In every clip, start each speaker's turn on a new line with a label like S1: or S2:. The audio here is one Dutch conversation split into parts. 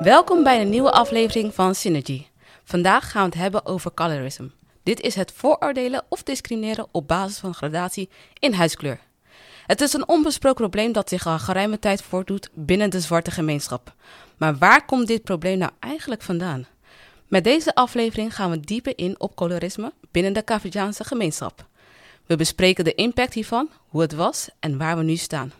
S1: Welkom bij een nieuwe aflevering van Synergy. Vandaag gaan we het hebben over colorism. Dit is het vooroordelen of discrimineren op basis van gradatie in huidskleur. Het is een onbesproken probleem dat zich al geruime tijd voordoet binnen de zwarte gemeenschap. Maar waar komt dit probleem nou eigenlijk vandaan? Met deze aflevering gaan we dieper in op colorisme binnen de Cavadiaanse gemeenschap. We bespreken de impact hiervan, hoe het was en waar we nu staan.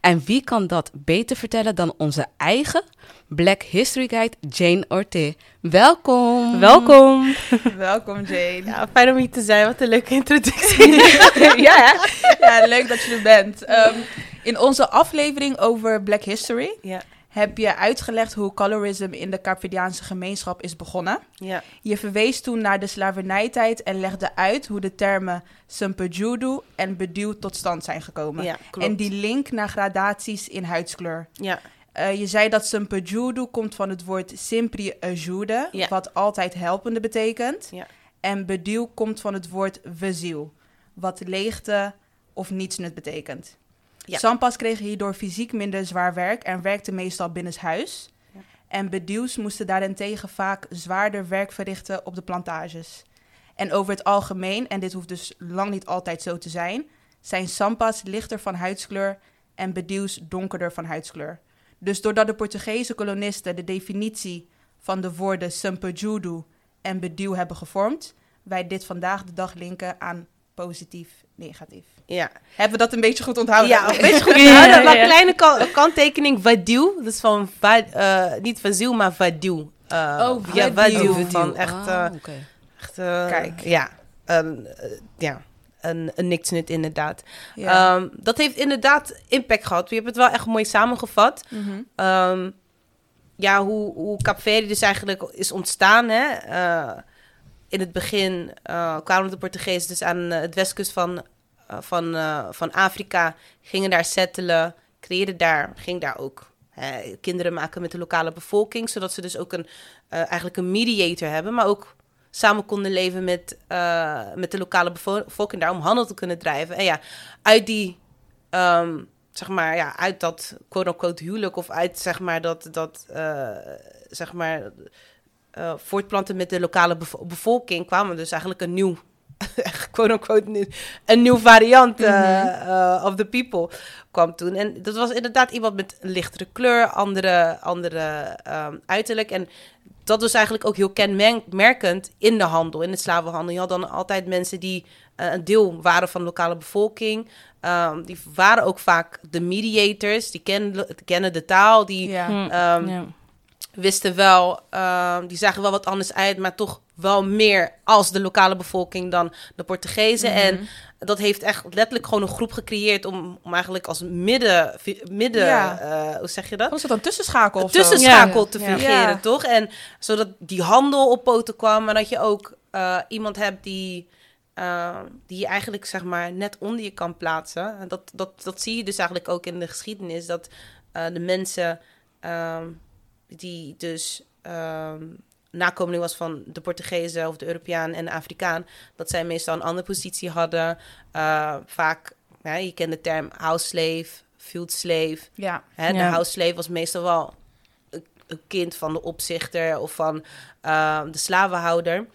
S1: En wie kan dat beter vertellen dan onze eigen Black History Guide Jane Orte? Welkom!
S2: Welkom!
S3: Welkom Jane.
S2: Ja, fijn om hier te zijn. Wat een leuke introductie.
S3: ja, ja, leuk dat je er bent. Ehm, in onze aflevering over Black History
S2: ja.
S3: Heb je uitgelegd hoe colorism in de Carpathiaanse gemeenschap is begonnen.
S2: Ja.
S3: Je verwees toen naar de slavernijtijd en legde uit hoe de termen Sumpejudu en Beduw tot stand zijn gekomen.
S2: Ja,
S3: en die link naar gradaties in huidskleur.
S2: Ja,
S3: Eh, je zei dat Sumpejudu komt van het woord Simpri ajude,
S2: Ja.
S3: wat altijd helpende betekent.
S2: Ja.
S3: En Beduw komt van het woord veziel, wat leegte of nietsnut betekent.
S2: Ja.
S3: Sampas kregen hierdoor fysiek minder zwaar werk en werkten meestal binnenshuis.
S2: Ja.
S3: En Beduws moesten daarentegen vaak zwaarder werk verrichten op de plantages. En over het algemeen, en dit hoeft dus lang niet altijd zo te zijn, zijn Sampas lichter van huidskleur en Beduws donkerder van huidskleur. Dus doordat de Portugese kolonisten de definitie van de woorden Sumpejudu en Beduw hebben gevormd, wij dit vandaag de dag linken aan positief, negatief.
S2: Ja.
S3: Hebben we dat een beetje goed onthouden?
S2: Ja, een beetje goed.
S1: Ja,
S2: maar
S1: ja.
S2: kleine kan- kanttekening. Vadiel. Dat is van, va, eh, niet Vaziel, maar Vadiel. Eh,
S3: Oh,
S2: Ja.
S3: Vadiel.
S2: Van echt, eh,
S1: Ah, oké.
S2: echt eh,
S3: Kijk.
S2: Ja, een, eh, ja, een, een niksnut inderdaad.
S3: Ja.
S2: Ehm, dat heeft inderdaad impact gehad. We hebben het wel echt mooi samengevat.
S3: Mhm.
S2: Ehm, ja, hoe, hoe Kaapverdi dus eigenlijk is ontstaan. Hè? Eh, in het begin eh, kwamen de Portugezen dus aan eh, het westkust van, eh, van, eh, van Afrika. Gingen daar settelen, creëerden daar, ging daar ook kinderen maken met de lokale bevolking. Zodat ze dus ook een, eh, eigenlijk een mediator hebben, maar ook samen konden leven met, eh, met de lokale bevo- bevolking daar om handel te kunnen drijven. En ja, uit die ehm, zeg maar, ja, uit dat quote-unquote huwelijk of uit, zeg maar, dat, dat eh, zeg maar, eh, voortplanten met de lokale bevo- bevolking kwamen dus eigenlijk een nieuw, quote-unquote, een nieuw variant eh, eh, of the people kwam toen. En dat was inderdaad iemand met een lichtere kleur, andere, andere ehm, uiterlijk. En dat was eigenlijk ook heel kenmerkend in de handel, in de slavenhandel. Je had dan altijd mensen die eh, een deel waren van de lokale bevolking. Ehm, die waren ook vaak de mediators, die kennen, kennen de taal, die
S3: ja.
S1: Hm,
S2: ehm,
S1: ja.
S2: wisten wel, die zagen wel wat anders uit, maar toch wel meer als de lokale bevolking dan de Portugezen.
S3: Mhm.
S2: En dat heeft echt letterlijk gewoon een groep gecreëerd om, om eigenlijk als midden, midden
S3: Ja.
S2: eh, hoe zeg je dat?
S3: Was het dan tussenschakel zo?
S2: tussenschakel
S1: Ja.
S2: te fungeren, toch? En zodat die handel op poten kwam, en dat je ook eh, iemand hebt die, eh, die je eigenlijk zeg maar net onder je kan plaatsen. En dat, dat, dat zie je dus eigenlijk ook in de geschiedenis, dat de mensen ehm, die dus ehm nakomeling was van de Portugezen of de Europeaan en de Afrikaan, dat zij meestal een andere positie hadden. Eh, vaak, ja, je kent de term house slave, field slave.
S3: Ja.
S2: Hè, De
S1: Ja.
S2: house slave was meestal wel een, een kind van de opzichter of van eh, de slavenhouder.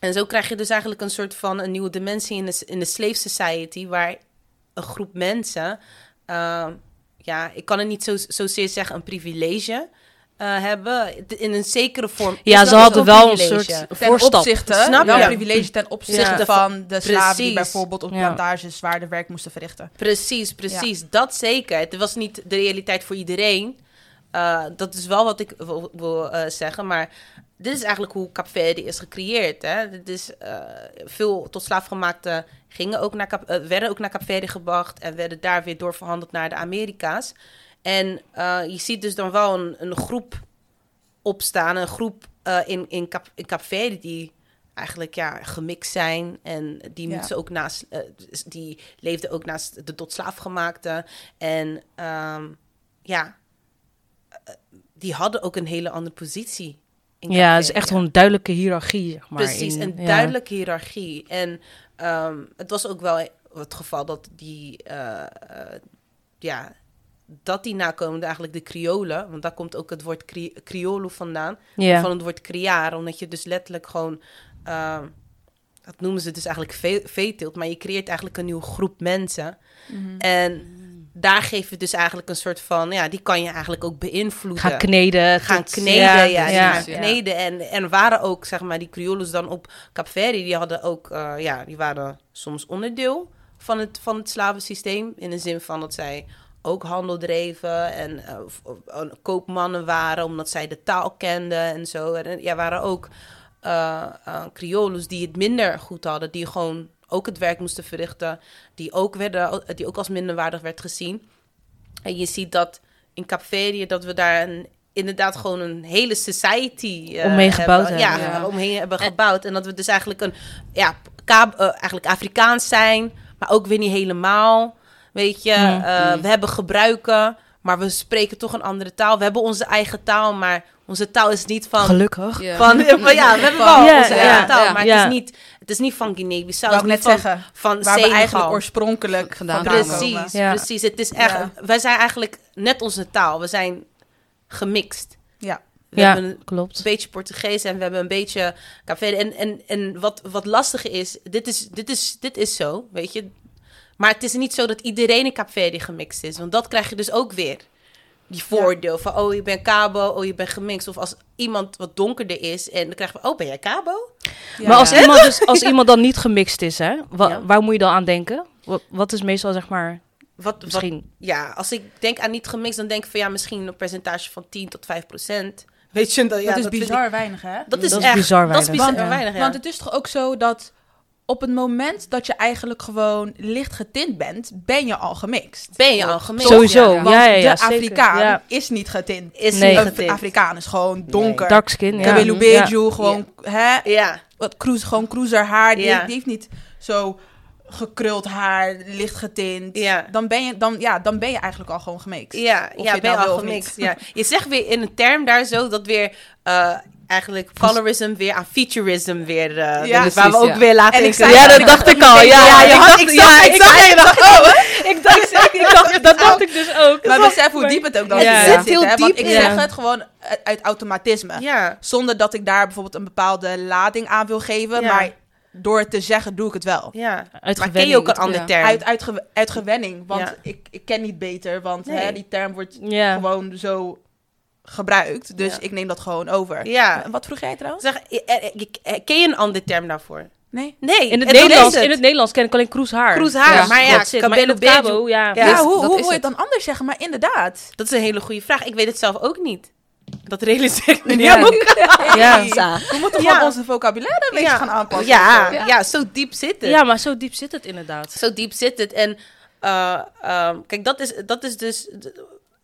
S2: En zo krijg je dus eigenlijk een soort van een nieuwe dimensie in de, in de slave society, waar een groep mensen, eh, ja, ik kan het niet zo, zozeer zeggen een privilege eh, hebben, in een zekere vorm.
S1: Ja, ze hadden wel een soort
S3: Ten
S1: voorstap.
S3: opzichte,
S2: Snap
S3: wel
S2: je?
S3: privilege ten opzichte
S2: Ja.
S3: van de slaven die bijvoorbeeld op
S1: Ja.
S3: plantages zwaarder werk moesten verrichten.
S2: Precies, precies. Dat zeker. Het was niet de realiteit voor iedereen. Eh, dat is wel wat ik wil, wil, eh, zeggen. Maar dit is eigenlijk hoe Capverde is gecreëerd. Hè? Dit is, eh, veel tot slaafgemaakten gingen ook naar eh, werden ook naar Capverde gebracht... en werden daar weer doorverhandeld naar de Amerika's. En eh, je ziet dus dan wel een, een groep opstaan. Een groep eh, in, in, Cap, in Capverde die eigenlijk ja, gemixt zijn. En die,
S3: Ja.
S2: moeten ook naast, eh, die leefden ook naast de tot slaafgemaakte. En ehm, ja, die hadden ook een hele andere positie. in
S1: Ja, het is echt wel een duidelijke hiërarchie, zeg maar.
S2: Precies,
S1: in-
S2: een
S1: ja.
S2: duidelijke hiërarchie. En ehm, het was ook wel het geval dat die, ja, dat die nakomelingen eigenlijk de Kriolen, want daar komt ook het woord cri Criolo vandaan,
S4: Ja.
S2: van het woord criare, omdat je dus letterlijk gewoon, eh, dat noemen ze dus eigenlijk ve- veeteelt, maar je creëert eigenlijk een nieuwe groep mensen. En daar geef je dus eigenlijk een soort van, ja, die kan je eigenlijk ook beïnvloeden.
S4: Gaan kneden.
S2: gaan
S4: tot-
S2: kneden, ja,
S4: ja.
S2: gaan
S1: ja.
S2: kneden. En, en waren ook, zeg maar, die Criollos dan op Capverdi, die hadden ook, eh, ja, die waren soms onderdeel van het, van het slavensysteem. In de zin van dat zij ook handel dreven en eh, eh, koopmannen waren, omdat zij de taal kenden en zo. En eh, ja, waren ook Criollos die het minder goed hadden, die gewoon ook het werk moesten verrichten, die ook, werden, die ook als minderwaardig werd gezien. En je ziet dat in Capverdië dat we daar een, inderdaad gewoon een hele society eh,
S4: Omheen gebouwd
S1: hebben. Ja.
S2: omheen hebben gebouwd. En dat we dus eigenlijk een ja, Ka- eigenlijk Afrikaans zijn, maar ook weer niet helemaal. Weet je. Eh, we hebben gebruiken, maar we spreken toch een andere taal. We hebben onze eigen taal, maar onze taal is niet van.
S4: Gelukkig.
S1: Ja.
S2: Van, van- ja, we hebben wel onze eigen taal, maar het, is niet, het is niet van Guinea-Bissau.
S3: Wou
S2: het
S3: ik net
S2: niet van,
S3: zeggen.
S2: van
S3: Waar we eigenlijk oorspronkelijk
S1: Vandaan.
S2: Precies,
S4: Ja.
S2: precies. Het is echt,
S3: Ja.
S2: wij zijn eigenlijk net onze taal. We zijn gemixt.
S3: Ja.
S2: We
S4: Ja,
S2: hebben een
S4: klopt.
S2: beetje Portugees en we hebben een beetje Café. En, en, en wat, wat lastige is dit, is, dit is, dit is zo, weet je. Maar het is niet zo dat iedereen in Capverdi gemixt is. Want dat krijg je dus ook weer. Die voordeel van, oh, je bent Cabo, oh, je bent gemixt. Of als iemand wat donkerder is en dan krijgen we, oh, ben jij Cabo?
S3: Ja.
S4: Maar als, iemand dus, als iemand dan niet gemixt is, hè, wa-
S2: Ja.
S4: waar moet je dan aan denken? Wat, wat is meestal, zeg maar,
S2: Wat, wat,
S4: misschien...
S2: ja, als ik denk aan niet gemixt, dan denk ik van ja, misschien een percentage van 10 tot 5 procent. Weet je, dat, ja,
S3: dat is bizar weinig, hè?
S2: dat is
S4: Dat is
S2: echt
S4: bizar
S2: Dat is
S4: weinig.
S2: bizar
S3: Want-
S2: weinig, ja.
S3: Want het is toch ook zo dat op het moment dat je eigenlijk gewoon licht getint bent, ben je al gemixt.
S2: ben je al gemixt?
S4: Sowieso,
S1: Ja.
S3: Want
S4: ja, ja, ja,
S3: de
S4: zeker.
S3: Afrikaan
S4: Ja.
S3: is niet getint.
S2: Is
S4: Nee.
S2: niet getint.
S3: Afrikaan is gewoon donker.
S4: Dark skin, ja.
S3: Kabelu
S4: Ja.
S3: Beju, gewoon, hè,
S2: Ja,
S3: wat cruise, gewoon cruiserhaar. Die,
S2: Ja.
S3: die heeft niet zo gekruld haar, licht getint.
S2: Ja.
S3: Dan, ben je, dan, ja, dan ben je eigenlijk al gewoon gemixt.
S2: ja,
S3: Of
S2: ja
S3: je
S2: ben je
S3: nou
S2: al gemixt. Ja. Je zegt weer in een term daar zo dat weer eh, eigenlijk colorism weer aan featurism weer. eh
S3: Ja,
S2: dus waar we
S1: precies,
S2: ook
S1: ja.
S2: weer laten
S3: En ik zei-
S4: Ja, dat dacht ik al. Ja,
S2: Ja, je
S4: ik
S2: had-
S4: dacht-
S2: ik zag-
S4: ja,
S2: ik zag je nog,
S4: oh, ik dacht, ik, ik dacht, dat dacht ik dus ook.
S3: Maar besef hoe diep het ook dan
S4: Ja,
S3: zit,
S4: ja.
S2: Heel
S3: hè? Want
S2: diep,
S3: ik zeg het gewoon uit, automatisme.
S2: Ja,
S3: Zonder dat ik daar bijvoorbeeld een bepaalde lading aan wil geven.
S2: Ja.
S3: Maar door het te zeggen, doe ik het wel.
S2: ja.
S4: Uit
S2: Maar ken je ook een
S4: gewenning.
S2: ander
S1: ja.
S2: term?
S3: Uit, uit, uit gewenning. Want
S2: Ja.
S3: ik, ik ken niet beter. Want
S2: Nee.
S3: hè, die term wordt
S4: Ja.
S3: gewoon zo gebruikt. Dus
S2: Ja.
S3: ik neem dat gewoon over.
S2: Ja.
S3: En Wat vroeg jij trouwens?
S2: Zeg, eh, eh, eh, ken je een ander term daarvoor?
S3: Nee?
S2: Nee.
S4: In het,
S2: en
S4: Nederlands, in het Nederlands ken ik alleen kroeshaar.
S2: Kroeshaar,
S1: Ja,
S2: maar ja.
S4: Maar in
S2: Cabello
S4: het Cabo, ja.
S2: Ja.
S3: Ja,
S1: Dus
S3: hoe,
S1: dat
S3: hoe
S1: is
S3: wil je
S1: het.
S3: het dan anders zeggen? Maar inderdaad.
S2: Dat is een hele goede vraag. Ik weet het zelf ook niet. Dat realiseer ik me
S4: Ja.
S2: nu ook.
S4: Ja.
S3: We moeten
S2: Ja.
S3: gewoon onze vocabulaire een beetje
S2: Ja.
S3: gaan aanpassen.
S2: Ja, ja. zo diep zit het.
S4: Ja, maar zo diep zit het inderdaad.
S2: Zo diep zit het. En eh, ehm, kijk, dat is, dat is dus...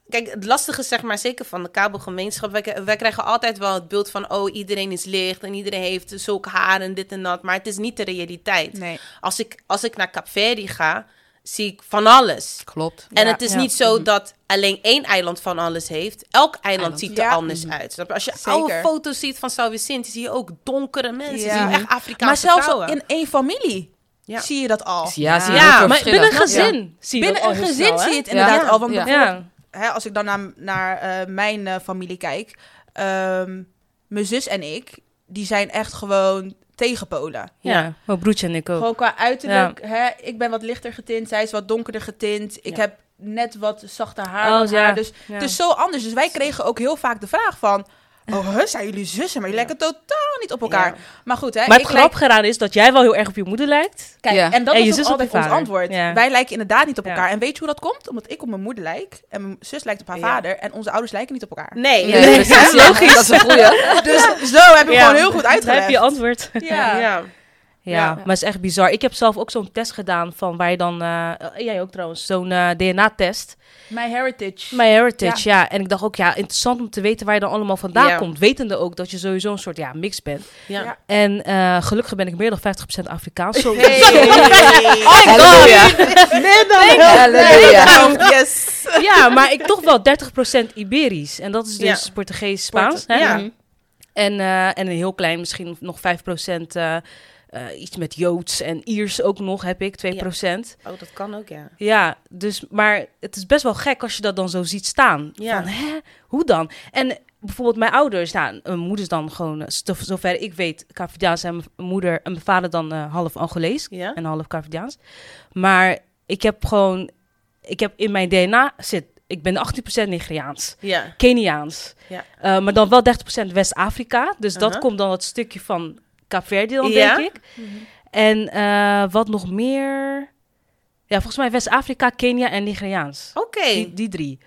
S2: Kijk, het lastige is zeg maar, zeker van de kabelgemeenschap. Wij, wij krijgen altijd wel het beeld van... oh, iedereen is licht en iedereen heeft zulke haar en dit en dat. Maar het is niet de realiteit.
S3: Nee.
S2: Als, ik, als ik naar Capverdi ga, zie ik van alles.
S1: Klopt.
S2: En
S3: Ja.
S2: het is
S4: Ja.
S2: niet zo dat alleen één eiland van alles heeft. Elk eiland,
S1: Eiland.
S2: ziet er
S3: Ja.
S2: anders uit. Snap je? Als je
S3: Zeker.
S2: oude foto's ziet van São Vicente, zie je ook donkere mensen.
S3: Ja.
S2: Zie je echt
S3: Maar
S2: Afrikaanse
S3: zelfs
S2: vrouwen.
S3: in één familie
S2: Ja.
S3: zie je dat al.
S1: Ja, zie je
S4: Maar binnen een gezin zie je
S3: Binnen
S4: dat
S3: een gezin
S4: snel,
S3: zie je het inderdaad
S1: Ja.
S3: al. Want. Hè, als ik dan naar, naar eh, mijn eh, familie kijk, ehm, mijn zus en ik, die zijn echt gewoon tegenpolen.
S4: Ja, mijn broertje en ik ook.
S3: Gewoon qua uiterlijk, hè, ik ben wat lichter getint, zij is wat donkerder getint. Ik
S2: Ja.
S3: heb net wat zachter haar.
S4: Oh,
S3: haar, dus
S4: Ja.
S3: het is zo anders. Dus wij kregen ook heel vaak de vraag van, oh, huh, zijn jullie zussen? Maar jullie lijken totaal niet op elkaar.
S2: Ja.
S3: Maar goed, hè,
S4: Maar het
S3: ik lijk-
S4: is dat jij wel heel erg op je moeder lijkt.
S3: Kijk,
S1: Ja.
S3: en dat
S4: En je
S3: is
S4: zus
S3: ook altijd ons antwoord.
S4: Ja.
S3: Wij lijken inderdaad niet op
S4: Ja.
S3: elkaar. En weet je hoe dat komt? Omdat ik op mijn moeder lijk en mijn zus lijkt op haar
S2: Ja.
S3: vader en onze ouders lijken niet op elkaar.
S2: Nee,
S1: Nee, precies. Logisch. Dat is een goeie.
S3: Dus zo heb ik
S4: Ja.
S3: gewoon heel goed
S4: Daar heb
S3: uitgelegd.
S4: je antwoord.
S3: Ja.
S2: Ja.
S4: Maar het is echt bizar. Ik heb zelf ook zo'n test gedaan van waar je dan, eh, jij ook trouwens, zo'n eh, DNA-test.
S3: My heritage.
S4: My Heritage, ja. En ik dacht ook, ja, interessant om te weten waar je dan allemaal vandaan komt. Wetende ook dat je sowieso een soort, ja, mix bent.
S2: Ja.
S3: Ja.
S4: En eh, gelukkig ben ik meer dan 50% Afrikaans. Zo,
S3: Hey.
S1: Halleluja.
S3: Meer dan
S1: Halleluja.
S3: Yes.
S4: ja, maar ik toch wel 30% Iberisch. En dat is dus
S2: Ja.
S4: Portugees, Spaans.
S3: Portu-
S4: hè?
S2: Ja.
S4: En, eh, en een heel klein, misschien nog 5% eh eh, iets met Joods en Iers ook nog heb ik, 2%.
S2: Oh, dat kan ook, ja.
S4: Ja, dus, maar het is best wel gek als je dat dan zo ziet staan.
S2: Ja.
S4: Van, hè, hoe dan? En bijvoorbeeld mijn ouders, nou, mijn moeder is dan gewoon, eh, zo- zover ik weet, Cavidiaans en mijn moeder en mijn vader dan eh, half Angolees
S2: Ja?
S4: en half Cavidiaans. Maar ik heb gewoon, ik heb in mijn DNA zit, ik ben 18% Nigeriaans,
S2: Ja.
S4: Keniaans,
S2: Ja.
S4: Maar dan wel 30% West-Afrika. Dus dat komt dan het stukje van Cape dan,
S2: Ja.
S4: denk ik. En eh, wat nog meer? Ja, volgens mij West-Afrika, Kenia en Nigeriaans.
S2: Oké.
S4: Die, die drie.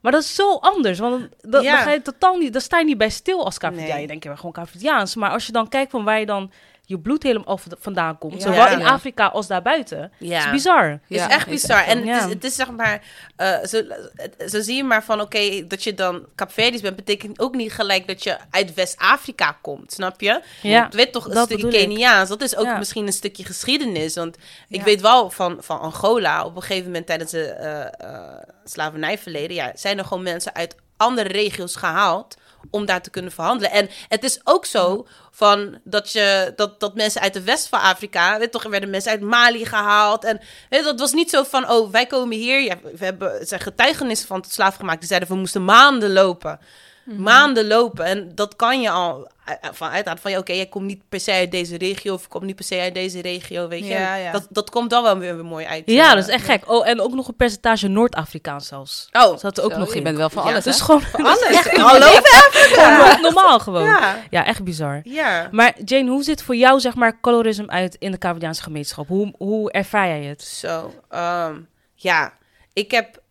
S4: Maar dat is zo anders, want
S2: Ja.
S4: dan ga je totaal niet, dan sta je niet bij stil als Cavidiaan.
S2: Nee.
S4: Je denkt, gewoon Cavidiaans. Maar als je dan kijkt van waar je dan je bloed helemaal vandaan komt,
S3: Ja.
S4: zowel in. Afrika als daarbuiten,
S2: Ja.
S4: is bizar.
S2: Het
S1: Ja,
S2: is echt bizar. en het, is, het is zeg maar, eh, zo, het- zo zie je maar van, oké, dat je dan Capverdisch bent, betekent ook niet gelijk dat je uit West-Afrika komt, snap je?
S4: Ja,
S2: Je weet toch, een
S4: dat
S2: stukje. Keniaans, dat is ook
S4: Ja.
S2: misschien een stukje geschiedenis. Want ik
S3: Ja.
S2: weet wel van, van Angola, op een gegeven moment tijdens de eh, eh, slavernijverleden, ja, zijn er gewoon mensen uit andere regio's gehaald om daar te kunnen verhandelen. En het is ook zo van dat, je, dat, dat mensen uit de west van Afrika, weet toch, er werden mensen uit Mali gehaald. En weet, dat was niet zo van, oh, wij komen hier, ja, we hebben zijn getuigenissen van tot slaaf gemaakt. Die zeiden, we moesten maanden lopen. Maanden lopen. En dat kan je al eh, van uitgaan van, ja, oké, jij komt niet per se uit deze regio of je komt niet per se uit deze regio, weet je.
S3: Ja, ja.
S2: Dat, dat komt dan wel weer, weer mooi uit.
S4: Ja,
S2: eh,
S4: dat is echt gek. Oh, en ook nog een percentage Noord-Afrikaans zelfs.
S2: Oh,
S4: er ook
S1: Zo,
S4: nog
S1: je
S4: in.
S1: bent wel van
S2: Ja,
S1: alles,
S4: Het
S1: hè?
S4: is gewoon
S2: alles. Hallo?
S4: gewoon normaal gewoon. Ja.
S2: Ja.
S4: echt bizar.
S2: Ja.
S4: Maar Jane, hoe ziet voor jou zeg maar colorisme uit in de Cavidiaanse gemeenschap? Hoe, hoe ervaar jij het?
S2: Zo, ehm, ja, ik heb.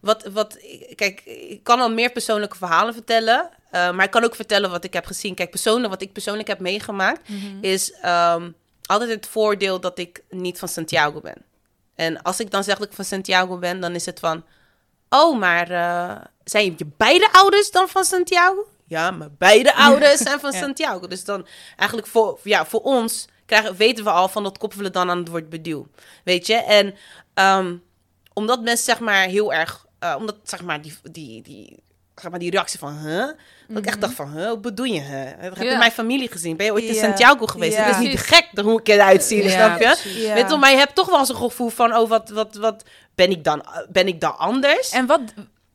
S2: Wat, wat, kijk, ik kan al meer persoonlijke verhalen vertellen. eh, maar ik kan ook vertellen wat ik heb gezien. Kijk, persoonlijk, wat ik persoonlijk heb meegemaakt, is ehm, altijd het voordeel dat ik niet van Santiago ben. En als ik dan zeg dat ik van Santiago ben, dan is het van. Oh, maar eh, zijn je beide ouders dan van Santiago? Ja, maar beide ouders zijn van
S3: Ja.
S2: Santiago. Dus dan eigenlijk voor, ja, voor ons krijgen, weten we al van dat koppelen dan aan het woord beduw. Weet je? En ehm, omdat mensen zeg maar heel erg, eh, omdat zeg maar die, die, die, zeg maar die reactie van, huh? Dat ik echt dacht van, huh, wat bedoel je, huh? Heb je
S1: Ja.
S2: mijn familie gezien? Ben je ooit in
S3: Ja.
S2: Santiago geweest? Het is niet gek hoe ik eruit zie, snap je? Weet je, maar je hebt toch wel zo'n gevoel van, oh, wat, wat, wat, ben ik dan, ben ik dan anders?
S3: En wat,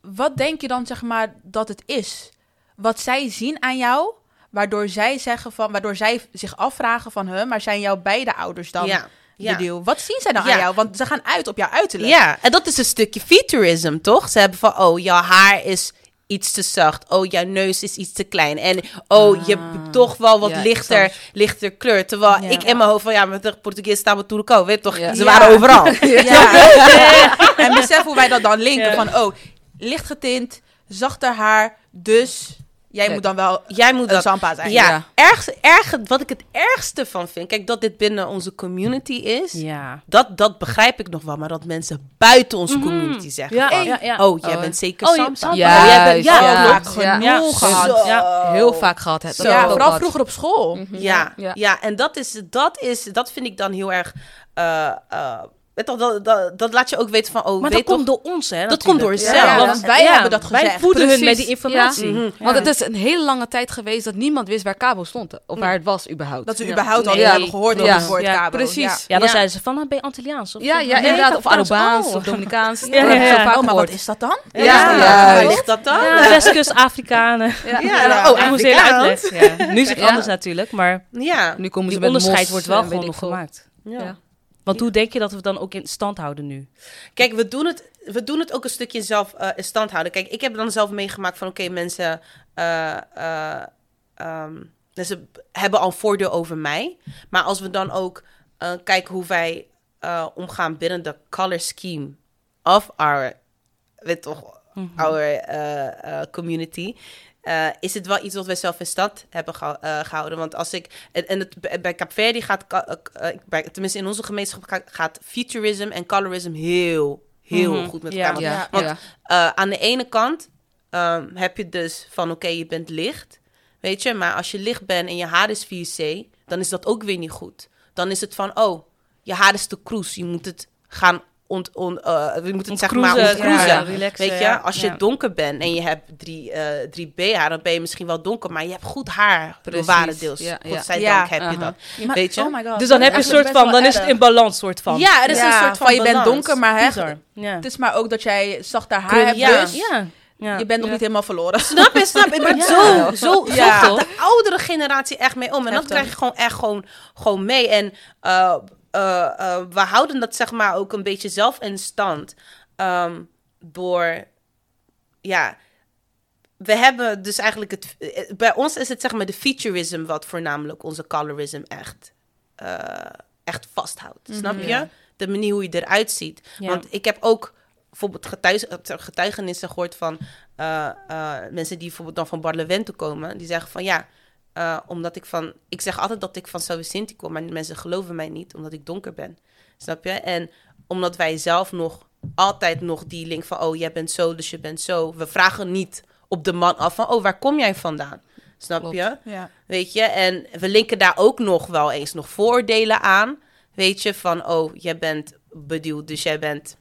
S3: wat denk je dan, zeg maar, dat het is? Wat zij zien aan jou, waardoor zij zeggen van, waardoor zij zich afvragen van, huh, maar zijn jouw beide ouders dan
S2: ja, ja.
S3: Wat zien zij
S2: Ja.
S3: aan jou? Want ze gaan uit op jouw uiterlijk.
S2: Ja, en dat is een stukje featureism, toch? Ze hebben van, oh, jouw haar is iets te zacht. Oh, jouw neus is iets te klein. En oh, je hebt toch wel wat
S1: Ja,
S2: lichter, lichter kleur. Terwijl
S3: Ja.
S2: ik in mijn hoofd van, ja, met de Portugees staan we ook. Weet toch,
S1: Ja.
S2: ze waren overal.
S3: Ja. en besef hoe wij dat dan linken van, oh, licht getint, zachter haar, dus jij moet dan wel
S2: Jij moet
S3: een
S2: dat...
S3: Sampa zijn.
S2: Ja,
S1: Ja.
S2: Erg, erg, wat ik het ergste van vind, kijk, dat dit binnen onze community is,
S4: Ja.
S2: dat, dat begrijp ik nog wel. Maar dat mensen buiten onze community zeggen
S4: Ja, ja,
S2: oh, jij
S1: Oh.
S2: bent zeker
S4: Oh,
S2: Sampa. Oh, jij bent,
S1: ja,
S3: genoeg
S4: Ja.
S3: gehad.
S4: Ja.
S1: Heel vaak gehad.
S3: Ja, vooral vroeger op school.
S2: Ja,
S1: Ja.
S2: ja. en dat is, dat is, dat vind ik dan heel erg. eh, eh, dat, dat, dat laat je ook weten van, oh,
S4: Maar
S2: weet
S4: dat
S2: toch,
S4: komt door ons, hè?
S2: Dat komt door
S4: natuurlijk.
S2: zelf.
S3: Ja, want wij hebben dat
S4: Wij
S3: gezegd.
S4: voeden hun met die informatie.
S1: Ja.
S2: Mhm.
S1: Want het is een hele lange tijd geweest dat niemand wist waar Cabo stond. Of waar het was überhaupt.
S3: Dat ze überhaupt al
S2: Nee.
S3: hebben gehoord over het woord
S4: Ja,
S3: Cabo.
S1: precies.
S4: Ja, dan
S2: Ja.
S4: zeiden ze van, ah, ben je Antilliaans? Of
S1: Ja,
S4: zo?
S1: ja
S4: Nee,
S1: inderdaad. Of. Arubaans
S4: Oh.
S1: of Dominicaans.
S4: Ja,
S3: Oh, maar wat is dat dan?
S2: Ja,
S1: Ja,
S2: waar ligt dat dan?
S4: Westkust Afrikanen.
S1: Ja.
S2: Oh,
S4: ik moest. Nu is het anders natuurlijk, maar
S2: Ja.
S1: Nu komen ze met
S4: onderscheid wordt wel gewoon nog gemaakt.
S2: Ja.
S4: Want hoe denk je dat we het dan ook in stand houden nu?
S2: Kijk, we doen, het, we doen het ook een stukje zelf eh, in stand houden. Kijk, ik heb dan zelf meegemaakt van, oké, mensen, eh, eh, ehm, hebben al voordeel over mij. Maar als we dan ook kijken hoe wij omgaan binnen de color scheme of our, weet toch, our eh, eh, community. Eh, is het wel iets wat wij zelf in stand hebben eh, gehouden. Want als ik... En, en het, bij- Capverdi gaat... eh, bij, tenminste, in onze gemeenschap gaat, gaat futurism en colorism heel, heel
S4: Mhm.
S2: goed met elkaar.
S1: Ja.
S2: Want aan de ene kant ehm, heb je dus van oké, je bent licht. Weet je, maar als je licht bent en je haar is 4C, dan is dat ook weer niet goed. Dan is het van, oh, je haar is te kroes. Je moet het gaan ont, on, eh, we moeten het zeg maar ontcruisen.
S4: ja, relaxen,
S2: Weet je, als je
S4: Ja.
S2: donker bent en je hebt drie, eh, drie B-haar, dan ben je misschien wel donker, maar je hebt goed haar.
S1: Precies,
S2: Ware deels.
S1: ja, ja.
S2: Godzijdank
S3: Ja,
S2: heb je dat.
S3: Maar-
S2: Weet je?
S3: Oh my god.
S4: Dus dan heb je een soort van, dan is het in balans soort van.
S2: Ja, er is
S3: Ja,
S2: een soort van,
S3: je bent donker, maar hè, het is maar ook dat jij zachter haar hebt,
S2: ja.
S3: dus
S4: Ja. ja.
S3: je bent nog
S4: Ja.
S3: niet helemaal verloren.
S2: Snap je, snap je? Maar
S4: Ja.
S2: zo, zo, zo gaat de oudere generatie echt mee om. En dat krijg je gewoon echt gewoon, gewoon mee. En eh, eh, eh, we houden dat zeg maar ook een beetje zelf in stand. ehm, door, ja... We hebben dus eigenlijk het... eh, Bij ons is het zeg maar de featurism wat voornamelijk onze colorism echt, echt vasthoudt. Snap je? De manier hoe je eruit ziet. Want ik heb ook bijvoorbeeld getuig, getuigenissen gehoord van mensen die bijvoorbeeld dan van Barlevente komen. Die zeggen van ja, eh, omdat ik van... Ik zeg altijd dat ik van Vicente kom, maar mensen geloven mij niet omdat ik donker ben. Snap je? En omdat wij zelf nog altijd nog die link van... Oh, jij bent zo, dus je bent zo. We vragen niet op de man af van... Oh, waar kom jij vandaan? Snap
S1: Klopt.
S2: je?
S3: Ja.
S2: Weet je, en we linken daar ook nog wel eens nog vooroordelen aan. Weet je, van oh, jij bent beduwd, dus jij bent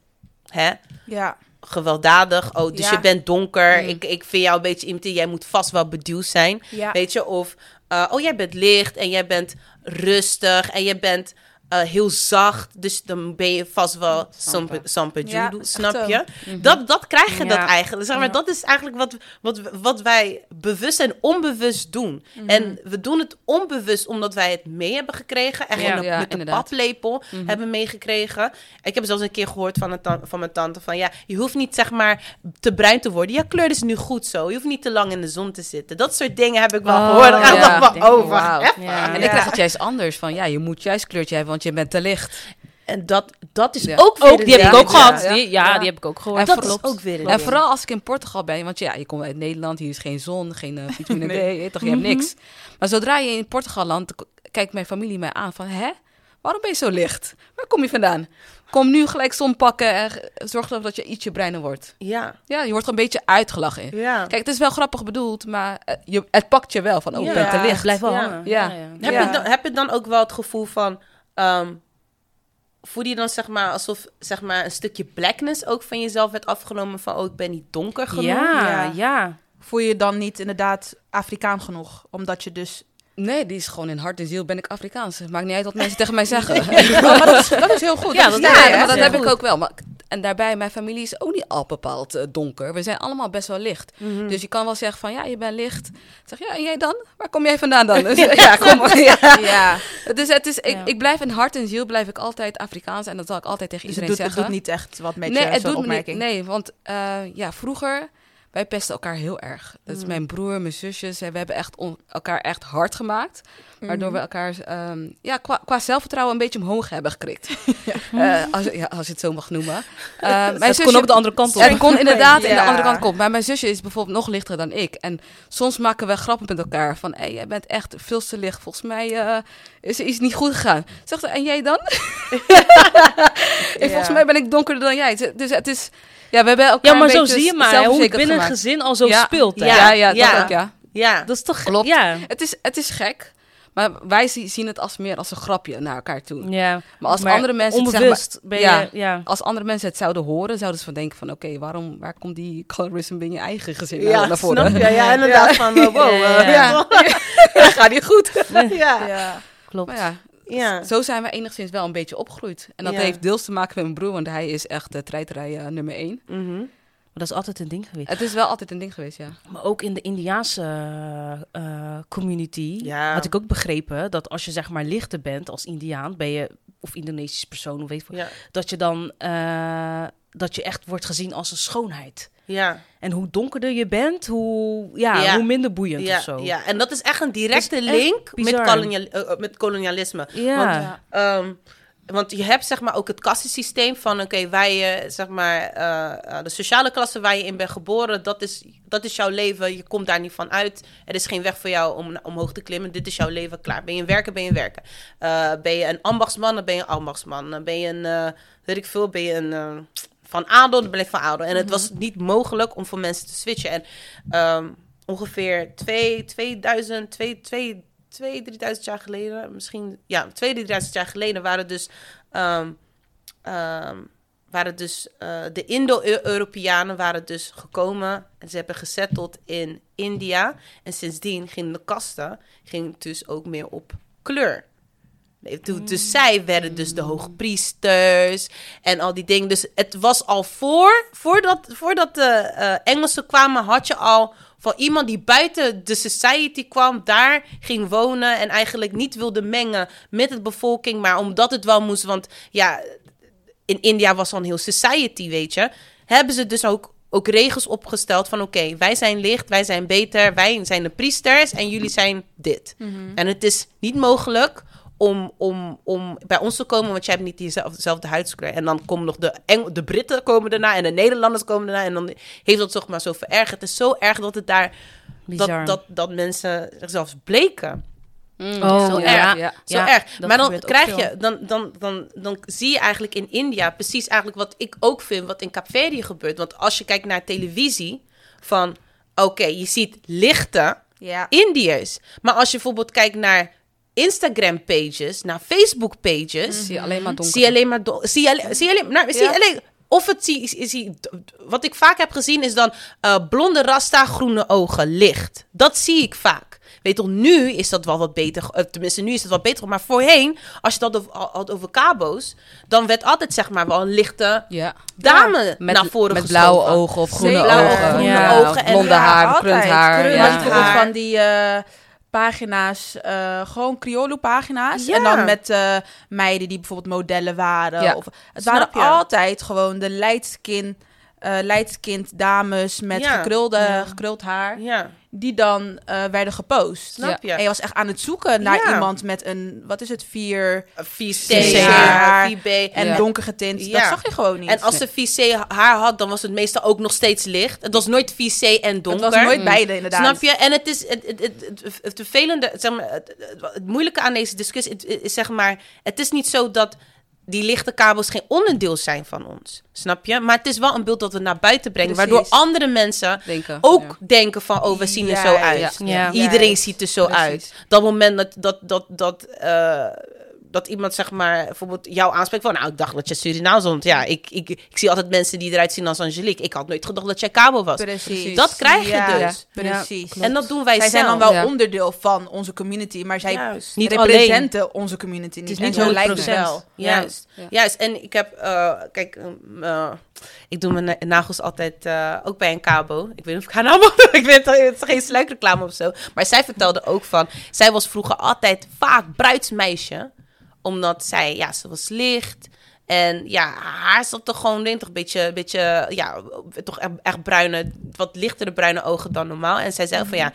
S2: hè,
S3: Ja.
S2: Gewelddadig. Oh, dus
S3: Ja.
S2: je bent donker.
S1: Mm.
S2: Ik, ik vind jou een beetje iemand, jij moet vast wel beduwd zijn.
S3: Ja.
S2: Weet je, of eh, oh, jij bent licht en jij bent rustig en je bent eh, heel zacht. Dus dan ben je vast wel
S1: Sampa.
S2: Sampa,
S3: Ja,
S2: snap je? Dat, dat krijg je
S4: Ja.
S2: dat eigenlijk. Zeg maar,
S3: Ja.
S2: Dat is eigenlijk wat, wat, wat wij bewust en onbewust doen.
S3: Mhm.
S2: En we doen het onbewust omdat wij het mee hebben gekregen. Echt gewoon
S1: Ja,
S2: met de
S1: inderdaad.
S2: paplepel
S3: Mhm.
S2: hebben meegekregen. Ik heb zelfs een keer gehoord van, een van mijn tante van... ja, je hoeft niet zeg maar te bruin te worden. Ja, kleur is nu goed zo. Je hoeft niet te lang in de zon te zitten. Dat soort dingen heb ik wel
S4: Oh,
S2: gehoord.
S1: Ja. En ik krijg het juist anders van, ja, je moet juist kleurtje hebben, want je bent te licht.
S2: En dat, dat is
S1: Ja.
S2: ook weer
S4: Ook,
S2: een
S4: die heb ik ook gehad.
S1: Ja.
S4: Die, ja,
S1: Ja.
S4: die heb ik ook gehoord.
S1: En
S2: Dat
S1: Klopt.
S2: is ook weer
S1: En vooral als ik in Portugal ben, want ja, je komt uit Nederland, hier is geen zon, geen eh, vitamine D,
S3: Nee.
S1: toch, je hebt niks. Maar zodra je in Portugal landt, kijkt mijn familie mij aan van, hè, waarom ben je zo licht? Waar kom je vandaan? Kom nu gelijk zon pakken en zorg ervoor dat je ietsje bruiner wordt.
S2: Ja,
S1: Ja, je wordt gewoon een beetje uitgelachen.
S2: ja.
S1: Kijk, het is wel grappig bedoeld, maar eh, je, het pakt je wel van, oh, ben te licht.
S4: blijft wel
S2: Ja.
S4: hangen.
S1: Ja.
S2: Heb,
S1: Ja.
S2: je dan, heb je dan ook wel het gevoel van... ehm voel je dan zeg maar alsof zeg maar, een stukje blackness ook van jezelf werd afgenomen van... oh, ik ben niet donker genoeg?
S4: Ja,
S3: Ja.
S4: ja.
S3: Voel je je dan niet inderdaad Afrikaan genoeg? Omdat je dus...
S1: Nee, die is gewoon in hart en ziel ben ik Afrikaans. Het maakt niet uit wat mensen tegen mij zeggen.
S3: Maar dat is, dat is heel goed.
S4: Ja,
S3: dat is
S1: Ja, maar dat heb ik ook wel. Maar, en daarbij, mijn familie is ook niet al bepaald eh, donker. We zijn allemaal best wel licht.
S2: Mhm.
S1: Dus je kan wel zeggen van, ja, je bent licht. Zeg, ja, en jij dan? Waar kom jij vandaan dan? Dus, ja, kom maar. Ja.
S3: Ja,
S1: Dus het is, ik, ik blijf in hart en ziel blijf ik altijd Afrikaans. En dat zal ik altijd tegen
S3: dus het
S1: iedereen
S3: doet, het
S1: zeggen.
S3: doet niet echt wat met
S1: nee,
S3: je,
S1: het doet me niet.
S3: opmerking.
S1: Nee, want eh, ja, vroeger, wij pesten elkaar heel erg. Dat is
S3: Mm.
S1: mijn broer, mijn zusjes. We hebben echt on- elkaar echt hard gemaakt. Waardoor
S3: Mhm.
S1: we elkaar ehm, ja, qua, qua zelfvertrouwen een beetje omhoog hebben gekrikt. Eh, als, ja, als je het zo mag noemen. Eh, mijn
S4: kon ook de andere kant op.
S1: Het kon inderdaad in de andere kant komen. Maar mijn zusje is bijvoorbeeld nog lichter dan ik. En soms maken we grappen met elkaar. Van, hé, jij bent echt veel te licht. Volgens mij eh, is er iets niet goed gegaan. Zegt ze, en jij dan? Hey, volgens mij ben ik donkerder dan jij. Dus het is... Ja, we hebben elkaar
S4: Ja, maar
S1: een
S4: zo
S1: beetje
S4: zie je maar hoe het binnen een gezin al zo
S1: Ja.
S4: speelt. Hè?
S2: Ja.
S1: Ja, ja, dat
S2: Ja.
S1: ook, ja.
S2: Ja,
S4: Dat is toch...
S1: Klopt.
S4: Ja.
S1: Het is, het is gek. Maar wij zie- zien het als meer als een grapje naar elkaar toe.
S4: ja.
S1: Maar als
S4: Maar
S1: andere mensen het, zeg maar,
S4: Onbewust ben je...
S1: Ja.
S4: Ja.
S1: als andere mensen het zouden horen, zouden ze van denken van... oké, waarom, waar komt die colorism binnen je eigen gezin nou
S2: ja
S1: naar
S2: snap
S1: voren?
S2: je? Ja, inderdaad. Van, oh, wow.
S4: Ja, ja.
S1: Gaat niet goed.
S2: ja.
S3: Ja.
S4: Klopt.
S1: Maar ja,
S2: Ja.
S1: zo zijn we enigszins wel een beetje opgegroeid. En dat
S2: Ja.
S1: heeft deels te maken met mijn broer, want hij is echt de treiterij eh, nummer één.
S2: Mhm.
S4: Maar dat is altijd een ding geweest.
S1: Het is wel altijd een ding geweest, ja.
S4: Maar ook in de Indiaanse eh, community
S2: Ja.
S4: had ik ook begrepen dat als je zeg maar lichter bent als Indiaan, ben je of Indonesisch persoon, of weet ik
S2: Ja.
S4: dat je dan eh, dat je echt wordt gezien als een schoonheid.
S2: Ja.
S4: En hoe donkerder je bent, hoe, ja,
S2: Ja.
S4: hoe minder boeiend
S2: Ja,
S4: of zo.
S2: ja, en dat is echt een directe link met, kolonial, eh, eh, met kolonialisme.
S4: Ja.
S2: Want, Ehm, want je hebt zeg maar ook het kassensysteem van oké, wij je zeg maar eh, de sociale klasse waar je in bent geboren, dat is, dat is jouw leven. Je komt daar niet van uit. Er is geen weg voor jou om omhoog te klimmen. Dit is jouw leven klaar. Ben je een werker, ben je een werker. Eh, ben je een ambachtsman, dan ben je een ambachtsman. Dan ben je een, eh, weet ik veel, ben je een van adel, dan ben ik van adel. En het was niet mogelijk om voor mensen te switchen. En ehm, ongeveer twee, 2000, twee, twee, twee, 3000 jaar geleden, misschien, ja, twee, 3000 jaar geleden waren dus, ehm, ehm, waren dus eh, de Indo-Europeanen waren dus gekomen en ze hebben gezetteld in India. En sindsdien gingen de kasten ging dus ook meer op kleur. Dus zij werden dus de hoogpriesters en al die dingen. Dus het was al voor, voordat, voordat de eh, Engelsen kwamen, had je al van iemand die buiten de society kwam, daar ging wonen en eigenlijk niet wilde mengen met de bevolking, maar omdat het wel moest, want ja, in India was al een heel society, weet je, hebben ze dus ook, ook regels opgesteld van oké, wij zijn licht, wij zijn beter, wij zijn de priesters en jullie zijn dit. En het is niet mogelijk om, om, om bij ons te komen, want jij hebt niet diezelfde, dezelfde huidskleur. En dan komen nog de, Eng de Britten komen daarna en de Nederlanders komen daarna. En dan heeft dat toch maar zo verergerd. Het is zo erg dat het daar,
S4: Bizar.
S2: dat, dat, dat mensen zichzelf bleken.
S1: Mm,
S4: Oh,
S2: zo
S1: ja,
S2: erg.
S1: ja.
S2: Zo
S4: Ja,
S2: erg. Maar dan krijg je, dan, dan, dan, dan zie je eigenlijk in India precies eigenlijk wat ik ook vind, wat in Kaapverdië gebeurt. Want als je kijkt naar televisie, van oké, je ziet lichte
S3: Ja.
S2: Indiërs. Maar als je bijvoorbeeld kijkt naar Instagram pages, naar Facebook pages,
S1: Zie je alleen maar donker.
S2: zie je alleen maar zie je zie je alleen, nou, zie
S3: Ja.
S2: alleen of het zie, zie, zie- wat ik vaak heb gezien is dan eh, blonde rasta, groene ogen, licht. Dat zie ik vaak. Weet toch, nu is dat wel wat beter. eh, tenminste, nu is het wat beter. Maar voorheen, als je het had over, had over cabo's, dan werd altijd zeg maar wel een lichte
S1: Ja.
S2: dame
S1: Met,
S2: naar voren
S1: met blauwe ogen of groene ogen.
S4: Groene
S1: ja,
S2: ogen en
S1: blonde
S2: haar
S1: krunt haar. Ja.
S3: Bijvoorbeeld
S2: haar.
S3: van die eh, pagina's, eh, gewoon Criollo-pagina's.
S2: Ja.
S3: En dan met eh, meiden die bijvoorbeeld modellen waren.
S1: Ja.
S3: Of, het
S2: Snap
S3: waren
S2: je?
S3: altijd gewoon de lightskin, eh lightskind dames met
S2: Ja.
S3: gekrulde,
S4: Ja.
S3: gekruld haar.
S2: Ja,
S3: Die dan eh, werden gepost.
S2: snap je?
S3: En je was echt aan het zoeken naar
S2: Ja.
S3: iemand met een, wat is het, vier
S2: 4C,
S3: 4C
S2: haar,
S3: haar
S2: 4B.
S3: en
S1: Ja.
S3: donker getint. Dat zag je gewoon niet.
S2: En als ze 4C haar had, dan was het meestal ook nog steeds licht. Het was nooit 4C en donker.
S3: het was nooit
S1: Mm.
S3: beide inderdaad.
S2: Snap je? En het is het, het, het, het, het vervelende, zeg maar, het, het- het moeilijke aan deze discussie is zeg maar, het is niet zo dat die lichte kabels geen onderdeel zijn van ons. Snap je? Maar het is wel een beeld dat we naar buiten brengen,
S3: Precies.
S2: waardoor andere mensen
S1: Denken.
S2: ook
S1: Ja.
S2: denken van, oh, we zien er zo uit.
S1: Ja.
S4: Ja.
S2: Iedereen ziet er zo
S3: Precies.
S2: uit. Dat moment dat, dat, dat, dat, eh, dat iemand zeg maar bijvoorbeeld jou aanspreekt van, nou, ik dacht dat je Surinaams was. Want ja, ik, ik, ik zie altijd mensen die eruit zien als Angelique. Ik had nooit gedacht dat jij kabel was.
S3: Precies.
S2: Dat krijg je
S3: Ja,
S2: dus.
S3: Precies.
S2: En dat doen wij
S3: zij zijn dan wel
S1: Ja.
S3: onderdeel van onze community, maar zij
S2: Juist.
S4: Niet
S3: representen onze community niet.
S4: is
S3: en
S4: niet
S3: zo lijkt het
S4: 100%.
S3: wel.
S2: Juist.
S1: Ja.
S2: Juist. En ik heb, eh, kijk, ehm, eh, ik doe mijn na- nagels altijd eh, ook bij een cabo. Ik weet niet of ik haar naam mag Ik weet het het is geen sluikreclame of zo. Maar zij vertelde ook van, zij was vroeger altijd vaak bruidsmeisje. Omdat zij, ja, ze was licht. En ja, haar zat toch gewoon, ik, toch een beetje, beetje, ja, toch echt, bruine, wat lichtere bruine ogen dan normaal. En zij zei van, ja,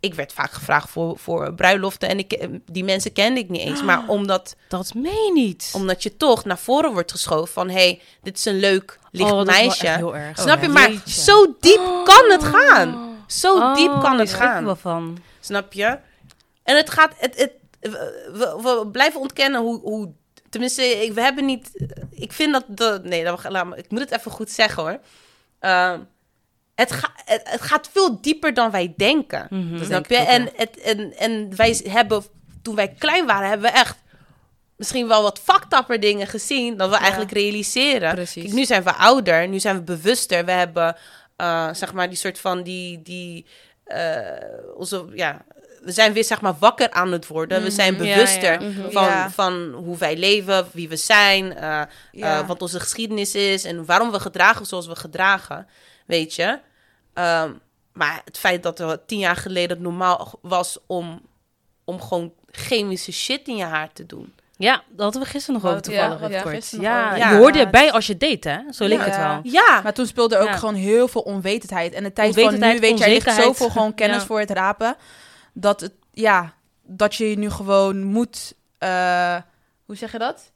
S2: ik werd vaak gevraagd voor, voor bruiloften. En ik, die mensen kende ik niet eens. Maar omdat
S4: Dat meen je niet.
S2: omdat je toch naar voren wordt geschoven van... hé, hey, dit is een leuk, licht
S4: Oh,
S2: meisje.
S4: heel erg.
S2: Snap
S4: Oh,
S2: je? Maar
S4: Jeetje.
S2: zo diep kan het gaan. Zo diep
S4: Oh,
S2: kan het
S4: schrik ik
S2: gaan.
S4: wel van.
S2: Snap je? En het gaat... Het, het, we, we blijven ontkennen hoe... hoe tenminste, ik, we hebben niet... Ik vind dat... De, nee, dat, laat me, ik moet het even goed zeggen hoor. Ehm, het, ga, het, het gaat veel dieper dan wij denken.
S4: Mhm.
S2: Snap je? En, het, en, en wij hebben, toen wij klein waren, hebben we echt misschien wel wat fucked dingen gezien dan we eigenlijk realiseren.
S1: Precies.
S2: Kijk, nu zijn we ouder, nu zijn we bewuster. We hebben, eh, zeg maar, die soort van die, die eh, onze, ja, we zijn weer zeg maar wakker aan het worden. We zijn
S4: Mhm. Ja,
S2: bewuster
S4: ja.
S1: Mhm.
S2: van,
S3: Ja.
S2: van hoe wij leven, wie we zijn, eh,
S3: Ja.
S2: eh, wat onze geschiedenis is en waarom we gedragen zoals we gedragen, weet je. Ehm, maar het feit dat er tien jaar geleden het normaal was om, om gewoon chemische shit in je haar te doen.
S4: Ja, dat hadden we gisteren nog over toevallig.
S1: ja,
S4: kort. ja, je hoorde erbij als je deed, hè? Zo leek
S3: Ja.
S4: het wel.
S2: Ja,
S3: Maar toen speelde er ook
S4: Ja.
S3: gewoon heel veel onwetendheid. En de tijd van nu weet je, er ligt zoveel gewoon kennis
S4: Ja.
S3: voor het rapen. Dat, het, ja, dat je nu gewoon moet... eh, hoe zeg je dat?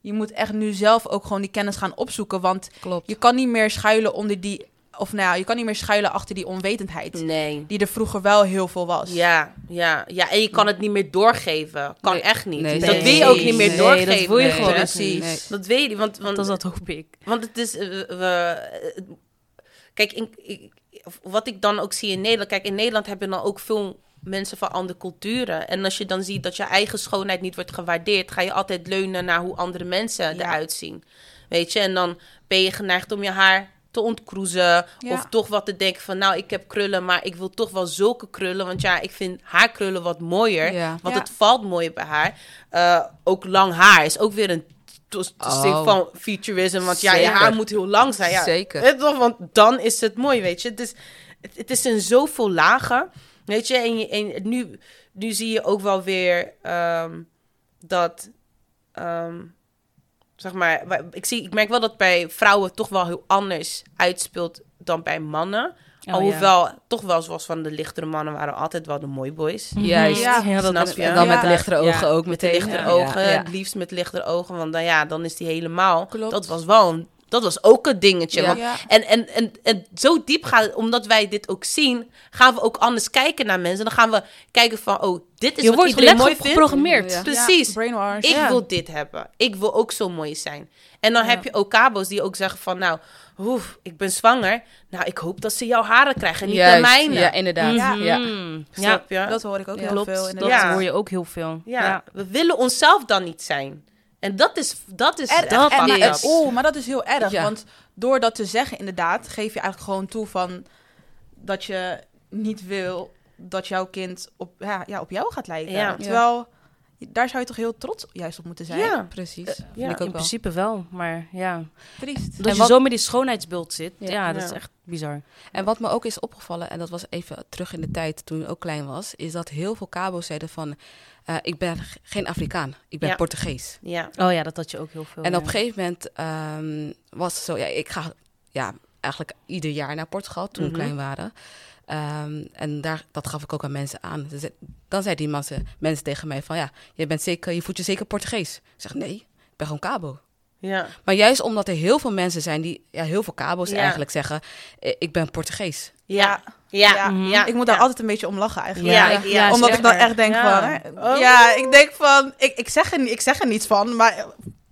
S3: Je moet echt nu zelf ook gewoon die kennis gaan opzoeken. Want
S1: Klopt.
S3: je kan niet meer schuilen onder die... Of nou ja, je kan niet meer schuilen achter die onwetendheid.
S2: nee.
S3: Die er vroeger wel heel veel was.
S2: Ja, ja, ja, en je kan het niet meer doorgeven. Kan
S1: Nee.
S2: echt niet.
S1: Nee,
S2: dat
S3: nee,
S2: wil je ook niet meer
S3: nee,
S2: doorgeven.
S4: dat wil je
S1: Nee,
S4: gewoon
S3: precies.
S1: nee.
S2: Dat weet je, want, want,
S4: Dat, dat hoop ik.
S2: want het is... we, het- kijk, in, ik- wat ik dan ook zie in Nederland... Kijk, in Nederland heb je dan ook veel mensen van andere culturen. En als je dan ziet dat je eigen schoonheid niet wordt gewaardeerd... ga je altijd leunen naar hoe andere mensen
S3: Ja.
S2: eruit zien. weet je. En dan ben je geneigd om je haar te ontkroezen.
S3: Ja.
S2: Of toch wat te denken van, nou, ik heb krullen, maar ik wil toch wel zulke krullen. Want ja, ik vind haar krullen wat mooier.
S1: Ja.
S2: Want het valt mooier bij haar. Eh, ook lang haar is ook weer een
S1: Oh.
S2: van futurism. Want ja, je haar moet heel lang zijn. Ja,
S1: Zeker.
S2: want dan is het mooi, weet je. Het is, het, het is in zoveel lagen, weet je. En, je, en nu, nu zie je ook wel weer ehm, dat, ehm, zeg maar, ik, zie, ik merk wel dat bij vrouwen toch wel heel anders uitspeelt dan bij mannen.
S4: Oh,
S2: Alhoewel, toch wel zoals van de lichtere mannen waren altijd wel de mooi boys.
S1: Juist.
S3: Ja,
S4: Ja, dat
S2: snap
S4: is-
S2: je?
S1: En dan
S3: Ja.
S1: met de lichtere ogen
S4: Ja.
S1: ook
S2: Met de
S1: meteen.
S2: lichtere
S1: Ja.
S2: ogen,
S1: Ja.
S2: het liefst met lichtere ogen. Want dan, ja, dan is die helemaal.
S1: Klopt.
S2: Dat was wel een, dat was ook een dingetje.
S1: Ja.
S2: Want-
S3: Ja.
S2: en, en, en, en zo diep gaat omdat wij dit ook zien, gaan we ook anders kijken naar mensen. Dan gaan we kijken van, oh, dit is
S4: Je
S2: wat
S4: wordt
S2: iedereen mooi vindt.
S4: geprogrammeerd.
S1: Ja.
S2: Precies.
S3: Ja.
S2: Ik
S4: Ja.
S2: wil dit hebben. Ik wil ook zo mooi zijn. En dan
S3: Ja.
S2: heb je ook kabo's die ook zeggen van, nou, oef, ik ben zwanger. Nou, ik hoop dat ze jouw haren krijgen, niet de mijne.
S1: Ja, inderdaad.
S3: Ja.
S1: Ja.
S4: Mhm. Ja,
S2: Snap je?
S3: Dat hoor ik ook
S1: Ja.
S3: heel
S4: klopt.
S3: veel.
S4: Dat
S3: inderdaad.
S2: Ja.
S4: hoor je ook heel veel.
S2: Ja, we willen onszelf dan niet zijn. En dat is, dat is
S3: Er-
S2: echt
S4: dat
S3: en,
S2: fucked
S3: maar-
S2: up.
S3: Oeh, maar dat is heel erg.
S1: Ja.
S3: Want door dat te zeggen, inderdaad, geef je eigenlijk gewoon toe van dat je niet wil dat jouw kind op, ja, ja, op jou gaat lijken.
S2: Ja.
S3: Terwijl daar zou je toch heel trots juist op moeten zijn.
S2: Ja.
S1: Precies.
S2: Eh,
S1: Vind
S2: ja,
S1: ik
S4: In
S1: ook wel.
S4: principe wel, maar ja.
S3: Triest.
S4: Dat je
S1: wat-
S4: zo met die schoonheidsbeeld zit,
S1: Ja.
S4: ja, dat
S2: Ja.
S4: is echt bizar.
S1: En wat me ook is opgevallen, en dat was even terug in de tijd toen ik ook klein was, is dat heel veel kabo's zeiden van, eh, ik ben geen Afrikaan, ik ben
S2: Ja.
S1: Portugees.
S2: Ja.
S4: Oh ja, dat had je ook heel veel.
S1: en op een gegeven moment ehm, was het zo, ja, ik ga ja, eigenlijk ieder jaar naar Portugal toen we
S2: Mhm.
S1: klein waren. Ehm, en daar, dat gaf ik ook aan mensen aan. Zei- Dan zeiden die mensen, mensen tegen mij van, ja, je, bent zeker, je voelt je zeker Portugees. Ik zeg, nee, ik ben gewoon kabo.
S2: Ja.
S1: Maar juist omdat er heel veel mensen zijn die, ja, heel veel kabo's
S2: Ja.
S1: eigenlijk zeggen, eh, ik ben Portugees.
S2: Ja. Ja.
S3: Ja.
S4: Mhm.
S2: Ja.
S3: Ik moet daar
S2: Ja.
S3: altijd een beetje om lachen eigenlijk.
S2: Ja,
S1: Ja.
S2: ik- ja,
S3: Omdat ik dan echt denk
S2: Ja.
S3: van... Hè,
S2: Oh.
S3: Ja, ik denk van... Ik, ik, zeg er, ik zeg er niets van, maar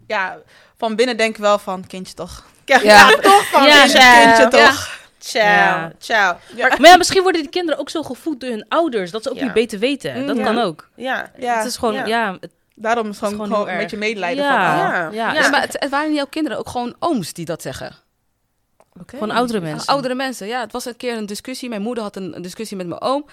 S3: ja, van binnen denk ik wel van... Kindje toch.
S2: Ja,
S1: Ja.
S2: toch van
S4: Ja,
S2: kindje,
S3: kindje
S2: Ja.
S3: toch.
S2: Ciao,
S4: Ja.
S2: ciao.
S3: Ja.
S4: Maar ja, misschien worden die kinderen ook zo gevoed door hun ouders, dat ze ook
S2: Ja.
S4: niet beter weten. Dat
S3: Ja.
S4: kan ook.
S2: Ja.
S3: Ja.
S4: Het is gewoon,
S2: Ja.
S4: ja, het-
S3: Daarom is gewoon,
S4: gewoon
S3: gewoon een beetje medelijden
S4: ja,
S3: van...
S2: Ja.
S3: ah,
S4: ja,
S2: Ja.
S1: Ja, maar het, het waren niet jouw kinderen, ook gewoon ooms die dat zeggen.
S3: oké.
S4: Gewoon oudere mensen.
S1: Oudere mensen, ja. Het was een keer een discussie. Mijn moeder had een, een discussie met mijn oom.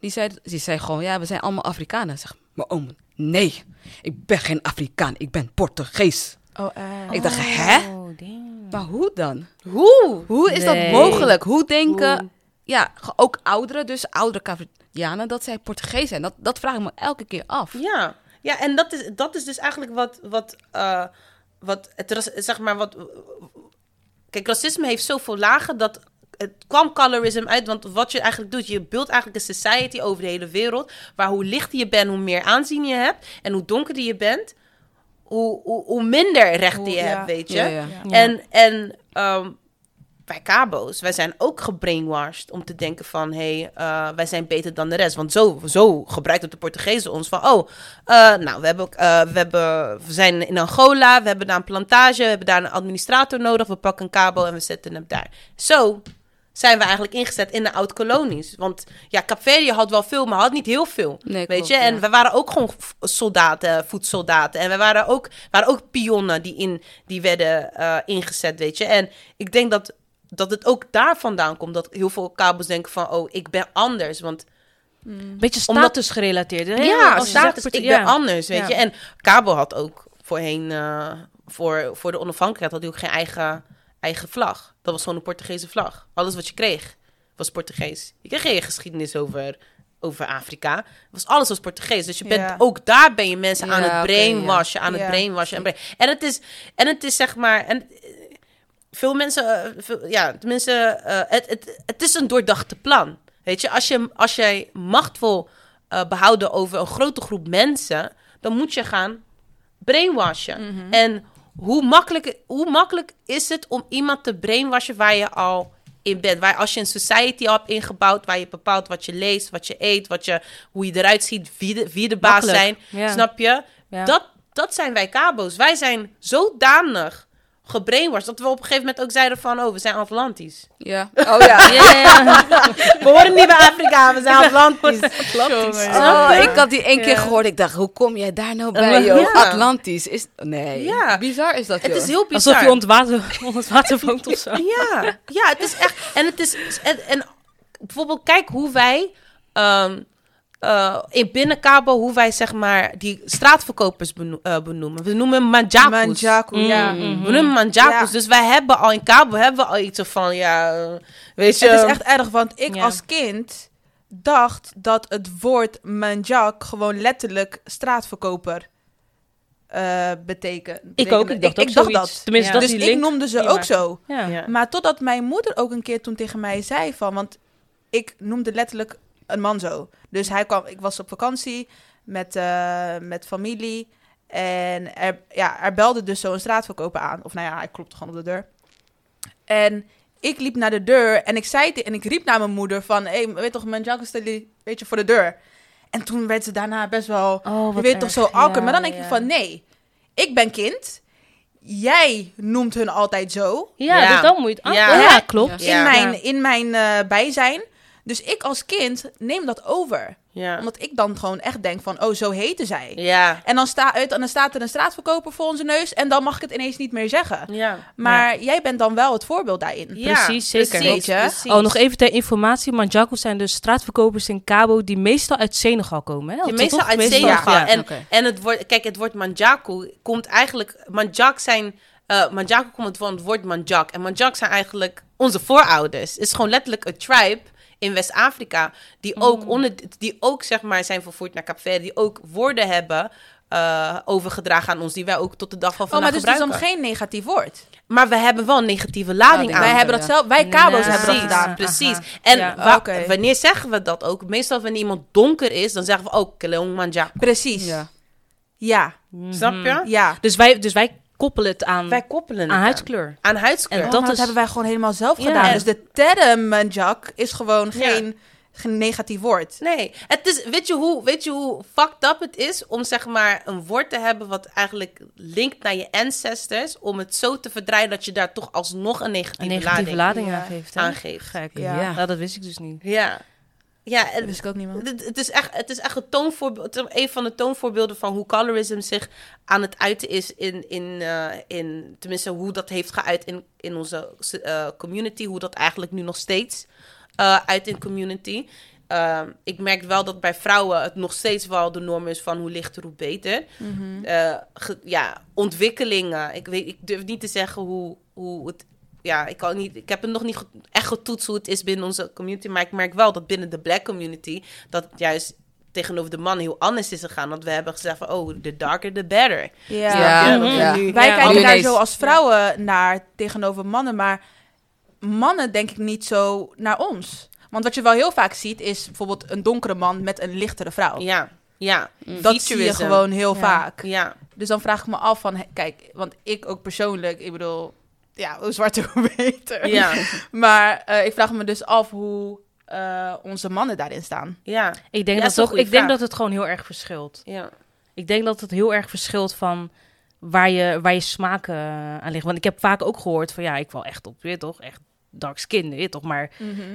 S1: Die zei, die zei gewoon, ja, we zijn allemaal Afrikanen. Zeg, mijn oom, nee, ik ben geen Afrikaan, ik ben Portugees.
S3: Oh, eh.
S1: Ik dacht, hè? Maar hoe dan?
S2: Hoe?
S1: Hoe is
S4: Nee.
S1: dat mogelijk? Hoe denken,
S2: Hoe?
S1: ja, ook ouderen, dus oudere Cavianen, dat zij Portugees zijn? Dat, dat vraag ik me elke keer af.
S2: Ja. Ja, en dat is, dat is dus eigenlijk wat, wat, eh, wat het, zeg maar, wat... Kijk, racisme heeft zoveel lagen dat het kwam colorism uit. Want wat je eigenlijk doet, je beeldt eigenlijk een society over de hele wereld. Waar hoe lichter je bent, hoe meer aanzien je hebt. En hoe donkerder je bent, hoe, hoe, hoe minder rechten
S3: Hoe-
S2: je
S3: ja.
S2: hebt, weet je.
S1: Ja, ja.
S4: Ja.
S2: En, en ehm, wij kabo's, wij zijn ook gebrainwashed om te denken van... hé, hey, eh, wij zijn beter dan de rest. Want zo, zo gebruikt de Portugezen ons van... oh, eh, nou, we, hebben, eh, we, hebben, we zijn in Angola, we hebben daar een plantage... we hebben daar een administrator nodig, we pakken een kabo en we zetten hem daar. Zo zijn we eigenlijk ingezet in de oud-kolonies. Want ja, Capverdië had wel veel, maar had niet heel veel.
S1: Nee,
S2: weet
S1: klopt,
S2: je? En
S1: ja.
S2: we waren ook gewoon soldaten, voedsoldaten. En we waren ook, waren ook pionnen die, in, die werden eh, ingezet, weet je. En ik denk dat, dat het ook daar vandaan komt. Dat heel veel kabels denken van, oh, ik ben anders. Want
S4: Beetje
S2: Omdat-
S4: status gerelateerd. hè?
S2: ja,
S4: Als
S2: status,
S4: zegt,
S2: ik
S4: ja.
S2: ben anders, weet
S4: Ja.
S2: je. En Cabo had ook voorheen, eh, voor, voor de onafhankelijkheid, had hij ook geen eigen, eigen vlag. Dat was gewoon een Portugese vlag. Alles wat je kreeg was Portugees. Je kreeg geen geschiedenis over, over Afrika. Was alles was Portugees. Dus je bent,
S3: Ja.
S2: ook daar ben je mensen aan het brainwashen, aan het brainwashen. En, brain- en, het is, en het is zeg maar... En, eh, veel mensen, eh, veel- ja, tenminste, eh, het, het, het is een doordachte plan. Weet je, als, je, als jij macht wil eh, behouden over een grote groep mensen, dan moet je gaan brainwashen.
S3: Mhm.
S2: En hoe makkelijk, hoe makkelijk is het om iemand te brainwashen waar je al in bent? Waar als je een society al hebt ingebouwd, waar je bepaalt wat je leest, wat je eet, wat je, hoe je eruit ziet, wie de, wie de baas
S4: Makkelijk,
S2: zijn.
S4: ja.
S2: Snap je?
S4: Ja.
S2: Dat, dat zijn wij kabo's. Wij zijn zodanig gebrainwashed. Dat we op een gegeven moment ook zeiden van, oh, we zijn Atlantisch.
S1: Ja. Oh ja.
S4: Ja.
S2: We horen niet bij Afrika, we zijn Atlantisch.
S1: Oh, ik had die één keer gehoord. Ik dacht, hoe kom jij daar nou bij,
S2: Ja.
S1: joh? Atlantisch. Is... Nee.
S2: Ja.
S1: Bizar is dat,
S2: Het is heel bizar.
S4: Alsof je onder water, onder water woont of zo.
S2: Ja, ja, het is echt. En het is. En, en bijvoorbeeld, kijk hoe wij. ehm, eh, in binnen Cabo, hoe wij zeg maar die straatverkopers beno- eh, benoemen. We noemen manjakus.
S3: Manjaku, ja.
S4: Mm.
S2: We noemen manjakus.
S3: Ja.
S2: Dus wij hebben al in Cabo hebben we al iets van ja, eh, weet je.
S3: Het is echt erg, want ik
S4: Ja.
S3: als kind dacht dat het woord manjak gewoon letterlijk straatverkoper eh betekent.
S4: Ik ook, ik dacht ook
S3: ik dacht dat.
S4: Tenminste,
S2: Ja.
S4: dat is
S3: dus
S4: die
S3: ik
S4: link.
S3: noemde ze ook zo.
S4: Ja.
S2: Ja.
S3: Maar totdat mijn moeder ook een keer toen tegen mij zei van... Want ik noemde letterlijk een man zo. Dus hij kwam, ik was op vakantie met, eh, met familie. En er, ja, er belde dus zo'n straatverkoper aan. Of nou ja, hij klopte gewoon op de deur. En ik liep naar de deur en ik zei en ik riep naar mijn moeder van... Hé, hey, weet toch, mijn Jacques weet je, voor de deur. En toen werd ze daarna best wel...
S4: Oh,
S3: je weet toch zo.
S4: Ja,
S3: maar dan denk
S4: ja.
S3: ik van, nee, ik ben kind. Jij noemt hun altijd zo
S4: Ja,
S2: Ja.
S4: dus dan moet je het.
S2: Ja.
S4: Ja, klopt.
S2: Ja.
S3: in mijn, in mijn eh, bijzijn. Dus ik als kind neem dat over.
S2: ja.
S3: Omdat ik dan gewoon echt denk van, oh, zo heten zij.
S2: ja.
S3: En dan, sta, uit, en dan staat er een straatverkoper voor onze neus en dan mag ik het ineens niet meer zeggen.
S2: Ja.
S3: Maar jij bent dan wel het voorbeeld daarin.
S2: Ja,
S4: Precies, zeker.
S2: Precies.
S4: Oh, nog even ter informatie. Manjaku zijn dus straatverkopers in Cabo die meestal uit Senegal komen. Hè? Toch?
S2: meestal uit
S4: Meestal,
S2: Senegal.
S4: ja.
S2: En, en het woord, kijk, het woord manjaku komt eigenlijk... Manjak zijn... eh manjaku komt van het woord manjak. En manjak zijn eigenlijk onze voorouders. Het is gewoon letterlijk een tribe in West-Afrika... die ook, onder, die ook zeg maar, zijn vervoerd naar Kaapverdi... die ook woorden hebben eh, overgedragen aan ons... die wij ook tot de dag van
S3: Oh,
S2: vandaag
S3: maar dus het is dan
S2: gebruiken.
S3: geen negatief woord.
S2: Maar we hebben wel een negatieve lading
S1: Lading.
S2: aan.
S3: wij
S1: ja.
S3: hebben dat zelf, wij kabo's
S4: Ja.
S3: hebben dat
S2: Precies,
S3: gedaan.
S2: precies.
S4: Aha.
S2: En
S4: Ja.
S2: wa-
S3: Oké.
S2: wanneer zeggen we dat ook? Meestal wanneer iemand donker is, dan zeggen we ook Keleon Manjak.
S3: Precies. Ja.
S1: Ja.
S3: Ja.
S2: Snap je?
S3: ja.
S4: Dus, wij, dus wij koppelen het aan,
S2: Wij koppelen het
S4: aan
S2: aan.
S4: huidskleur.
S2: Aan huidskleur.
S4: En
S3: Oh,
S4: dat is-
S3: hebben wij gewoon helemaal zelf
S4: Ja.
S3: gedaan. Dus de term manjak is gewoon
S2: Ja.
S3: geen, negatief woord.
S2: Nee, het is, weet, je hoe, weet je hoe fucked up het is om zeg maar een woord te hebben wat eigenlijk linkt naar je ancestors, om het zo te verdraaien dat je daar toch alsnog een negatieve,
S4: Een negatieve lading
S3: Ja.
S4: aangeeft. hè?
S2: aangeeft.
S4: Gek.
S3: Ja.
S4: Ja. Nou, dat wist ik dus niet.
S2: Ja. Ja,
S3: Dat wist ik ook niet meer.
S2: Het, het is echt, het is echt een toonvoorbeeld, een van de toonvoorbeelden van hoe colorism zich aan het uiten is in, in, eh, in tenminste hoe dat heeft geuit in, in onze eh, community, hoe dat eigenlijk nu nog steeds eh uit in community. Ehm, ik merk wel dat bij vrouwen het nog steeds wel de norm is van hoe lichter, hoe beter.
S3: Mhm.
S2: Ge- ja, ontwikkelingen. Ik, weet, ik durf niet te zeggen hoe, hoe het. Ja, ik, kan niet, ik heb het nog niet echt getoetst hoe het is binnen onze community. Maar ik merk wel dat binnen de black community. dat het juist tegenover de man heel anders is gegaan. Want we hebben gezegd van, oh, the darker the better.
S3: Ja.
S1: Ja,
S2: nu-
S3: Wij
S4: Ja.
S3: kijken
S1: Nu
S3: daar
S1: ineens.
S3: zo als vrouwen naar tegenover mannen, maar mannen denk ik niet zo naar ons. Want wat je wel heel vaak ziet is bijvoorbeeld een donkere man met een lichtere vrouw.
S2: Ja, ja.
S3: Dat zie je gewoon heel
S4: Ja.
S3: vaak.
S2: Ja,
S3: Dus dan vraag ik me af van, kijk, want ik ook persoonlijk, ik bedoel, ja, hoe zwarter hoe beter.
S2: ja,
S3: Maar eh, ik vraag me dus af hoe eh, onze mannen daarin staan.
S2: ja,
S4: Ik denk,
S2: Ja,
S4: dat,
S2: goede
S4: ik denk dat het gewoon heel erg verschilt.
S2: ja.
S4: Ik denk dat het heel erg verschilt van waar je, waar je smaak eh, aan ligt. Want ik heb vaak ook gehoord van ja, ik wil echt op, weet je toch, echt dark skin, weet je toch. Maar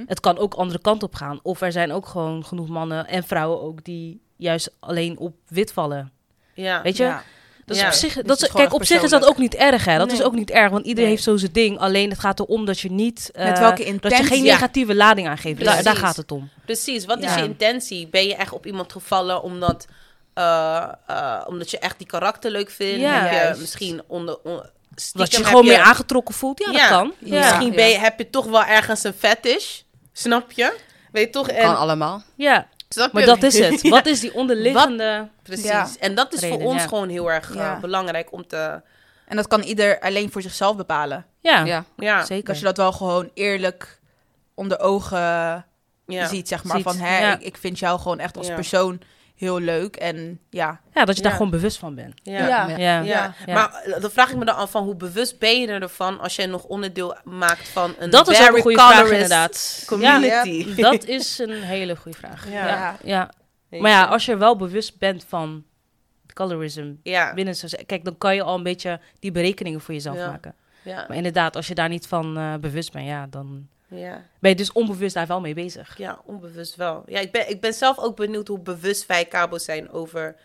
S4: het kan ook andere kant op gaan. Of er zijn ook gewoon genoeg mannen en vrouwen ook die juist alleen op wit vallen.
S2: ja.
S4: Weet je?
S3: Ja.
S4: Dat is
S2: Ja.
S4: op zich, dat is, kijk, op zich is dat ook niet erg, hè? Dat is ook niet erg, want iedereen
S2: Nee.
S4: heeft zo zijn ding. Alleen het gaat erom dat je niet, eh,
S3: Met welke
S4: dat je geen
S2: Ja.
S4: negatieve lading aangeeft. Daar, daar gaat het om.
S2: Precies, wat is je intentie? Ben je echt op iemand gevallen omdat, eh, eh, omdat je echt die karakter leuk vindt?
S4: Ja.
S2: Heb je
S3: Juist.
S2: misschien onder, on-
S4: Dat
S2: stiekem
S4: je gewoon meer aangetrokken voelt, ja,
S2: Ja.
S4: dat kan.
S3: Ja.
S2: Misschien
S1: Ja.
S2: ben je, heb je toch wel ergens een fetish, snap je? Weet je toch? En,
S1: Kan allemaal.
S4: Ja,
S2: snap
S4: maar
S2: je?
S4: dat is het. Wat is die onderliggende...
S2: Precies.
S3: Ja.
S2: En dat is
S4: Reden,
S2: voor ons
S4: ja.
S2: gewoon heel erg eh,
S3: Ja.
S2: belangrijk om te...
S3: En dat kan ieder alleen voor zichzelf bepalen.
S4: Ja,
S1: Ja.
S2: Ja,
S4: zeker.
S3: Dat je dat wel gewoon eerlijk onder ogen
S2: ja.
S3: ziet, zeg maar.
S4: Ziet,
S3: Van, hè,
S4: ja.
S3: ik, ik vind jou gewoon echt als
S2: Ja.
S3: persoon heel leuk. En ja,
S4: Ja, dat je daar
S2: Ja.
S4: gewoon bewust van bent.
S2: Ja.
S3: Ja.
S2: Ja.
S4: Ja.
S3: Ja.
S2: maar eh, dan vraag ik me dan af van hoe bewust ben je ervan als jij nog onderdeel maakt van een
S4: Dat is een goede vraag inderdaad.
S2: community.
S4: Ja, dat is een hele goede vraag.
S2: Ja.
S4: Ja. Maar ja, als je wel bewust bent van colorism
S2: ja.
S4: binnen zo, kijk, dan kan je al een beetje die berekeningen voor jezelf
S2: Ja.
S4: maken.
S2: Ja,
S4: Maar inderdaad, als je daar niet van eh, bewust bent, ja, dan
S2: ja.
S4: ben je dus onbewust daar wel mee bezig.
S2: ja, onbewust wel. Ja, ik ben, ik ben zelf ook benieuwd hoe bewust wij Cabo's zijn over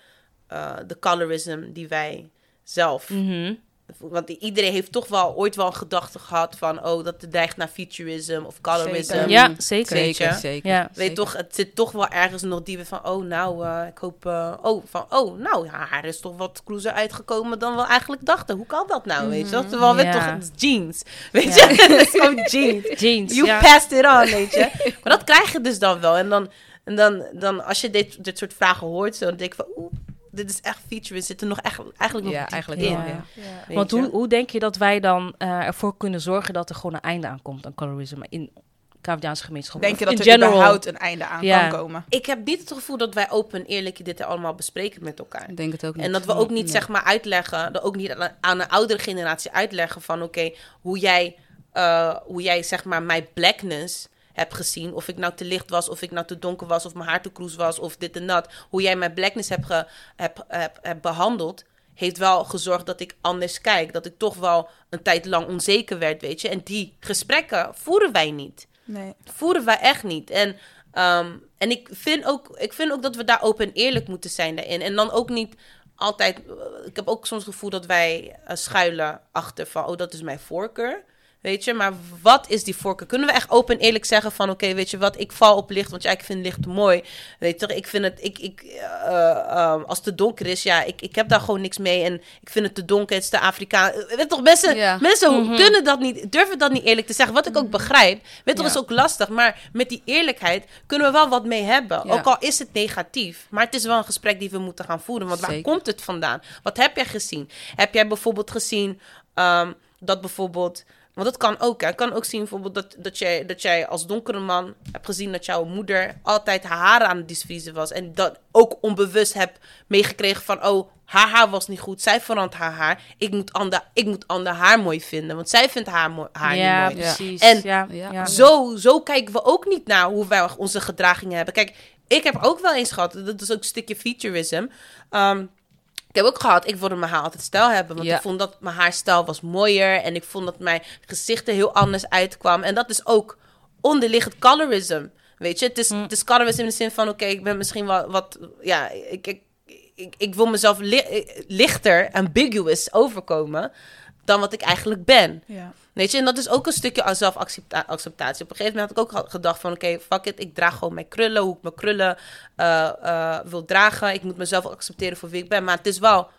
S2: eh, de colorism die wij zelf
S4: Mhm.
S2: Want iedereen heeft toch wel ooit wel een gedachte gehad van... oh, dat het dreigt naar futurism of colorism.
S3: Zeker.
S4: Ja, zeker.
S2: Weet je?
S1: Zeker, zeker.
S4: Ja.
S2: Weet
S1: zeker.
S2: toch, het zit toch wel ergens nog dieper van... oh, nou, eh, ik hoop... eh, oh, van, oh, nou, haar haar is toch wat cruiser uitgekomen dan we eigenlijk dachten. Hoe kan dat nou, weet je wel? Terwijl, weet
S4: Ja.
S2: toch, jeans. Weet
S4: Ja.
S2: je, het is gewoon jeans.
S4: Jeans,
S2: You
S4: ja.
S2: passed it on, weet je. Maar dat krijg je dus dan wel. En dan, en dan, dan als je dit, dit soort vragen hoort... zo, dan denk ik van... oeh, dit is echt featuring. Zit er nog echt, eigenlijk nog
S1: Ja, eigenlijk
S2: in.
S1: wel,
S4: Ja. Want hoe, hoe denk je dat wij dan eh, ervoor kunnen zorgen dat er gewoon een einde aankomt aan colorisme in Canadeaanse gemeenschap?
S3: Denk je dat
S4: in
S3: er
S4: general?
S3: überhaupt een einde aan
S4: Ja.
S3: kan komen?
S2: Ik heb niet het gevoel dat wij open en eerlijk dit allemaal bespreken met elkaar.
S1: Ik denk het ook niet.
S2: En dat we ook niet
S1: Nee.
S2: zeg maar uitleggen, dat ook niet aan, aan een oudere generatie uitleggen van oké, hoe jij, eh, hoe jij zeg maar mijn blackness hebt gezien. Of ik nou te licht was, of ik nou te donker was, of mijn haar te kroes was, of dit en dat. Hoe jij mijn blackness hebt, heb, heb, heb behandeld, heeft wel gezorgd dat ik anders kijk. Dat ik toch wel een tijd lang onzeker werd, weet je. En die gesprekken voeren wij niet
S3: Nee.
S2: voeren wij echt niet. En, ehm, en ik, vind ook, ik vind ook dat we daar open en eerlijk moeten zijn daarin. En dan ook niet altijd... eh, Ik heb ook soms het gevoel dat wij eh, schuilen achter van... oh, dat is mijn voorkeur. Weet je, maar wat is die voorkeur? Kunnen we echt open en eerlijk zeggen van... oké, weet je wat, ik val op licht, want ja, ik vind licht mooi. Weet je, ik vind het... Ik, ik, eh, ehm, als het te donker is, ja, ik, ik heb daar gewoon niks mee. En ik vind het te donker, het is te Afrikaan. Eh, Weet toch, mensen, mensen kunnen dat niet, durven dat niet eerlijk te zeggen. Wat ik ook begrijp. Weet toch,
S1: Ja.
S2: is ook lastig. Maar met die eerlijkheid kunnen we wel wat mee hebben.
S1: Ja.
S2: Ook al is het negatief. Maar het is wel een gesprek die we moeten gaan voeren. Want waar komt het vandaan? Wat heb jij gezien? Heb jij bijvoorbeeld gezien ehm, dat bijvoorbeeld... Want dat kan ook. Hè. Ik kan ook zien bijvoorbeeld dat, dat, jij, dat jij als donkere man hebt gezien dat jouw moeder altijd haar aan het disvriezen was. En dat ook onbewust hebt meegekregen van, oh, haar haar was niet goed. Zij verandert haar haar. Ik moet ander, ik moet ander haar mooi vinden. Want zij vindt haar, mooi, haar
S4: ja,
S2: niet mooi.
S4: precies.
S2: En
S4: ja,
S1: Ja.
S4: ja.
S2: Zo, zo kijken we ook niet naar hoe wij onze gedragingen hebben. Kijk, ik heb ook wel eens gehad, dat is ook een stukje futurism. Ehm, ik heb ook gehad, ik wilde mijn haar altijd stijl hebben. Want
S1: Ja.
S2: ik vond dat mijn haarstijl was mooier. En ik vond dat mijn gezicht er heel anders uitkwam. En dat is ook onderliggend colorism. Weet je, het is, het is colorism in de zin van... Oké, ik ben misschien wel wat... Ja, ik, ik, ik, ik wil mezelf li- lichter, ambiguous overkomen... dan wat ik eigenlijk ben.
S3: Ja.
S2: Weet je, en dat is ook een stukje zelfacceptatie. Op een gegeven moment had ik ook gedacht van... oké, fuck it, ik draag gewoon mijn krullen, hoe ik mijn krullen eh, eh, wil dragen. Ik moet mezelf accepteren voor wie ik ben. Maar het is wel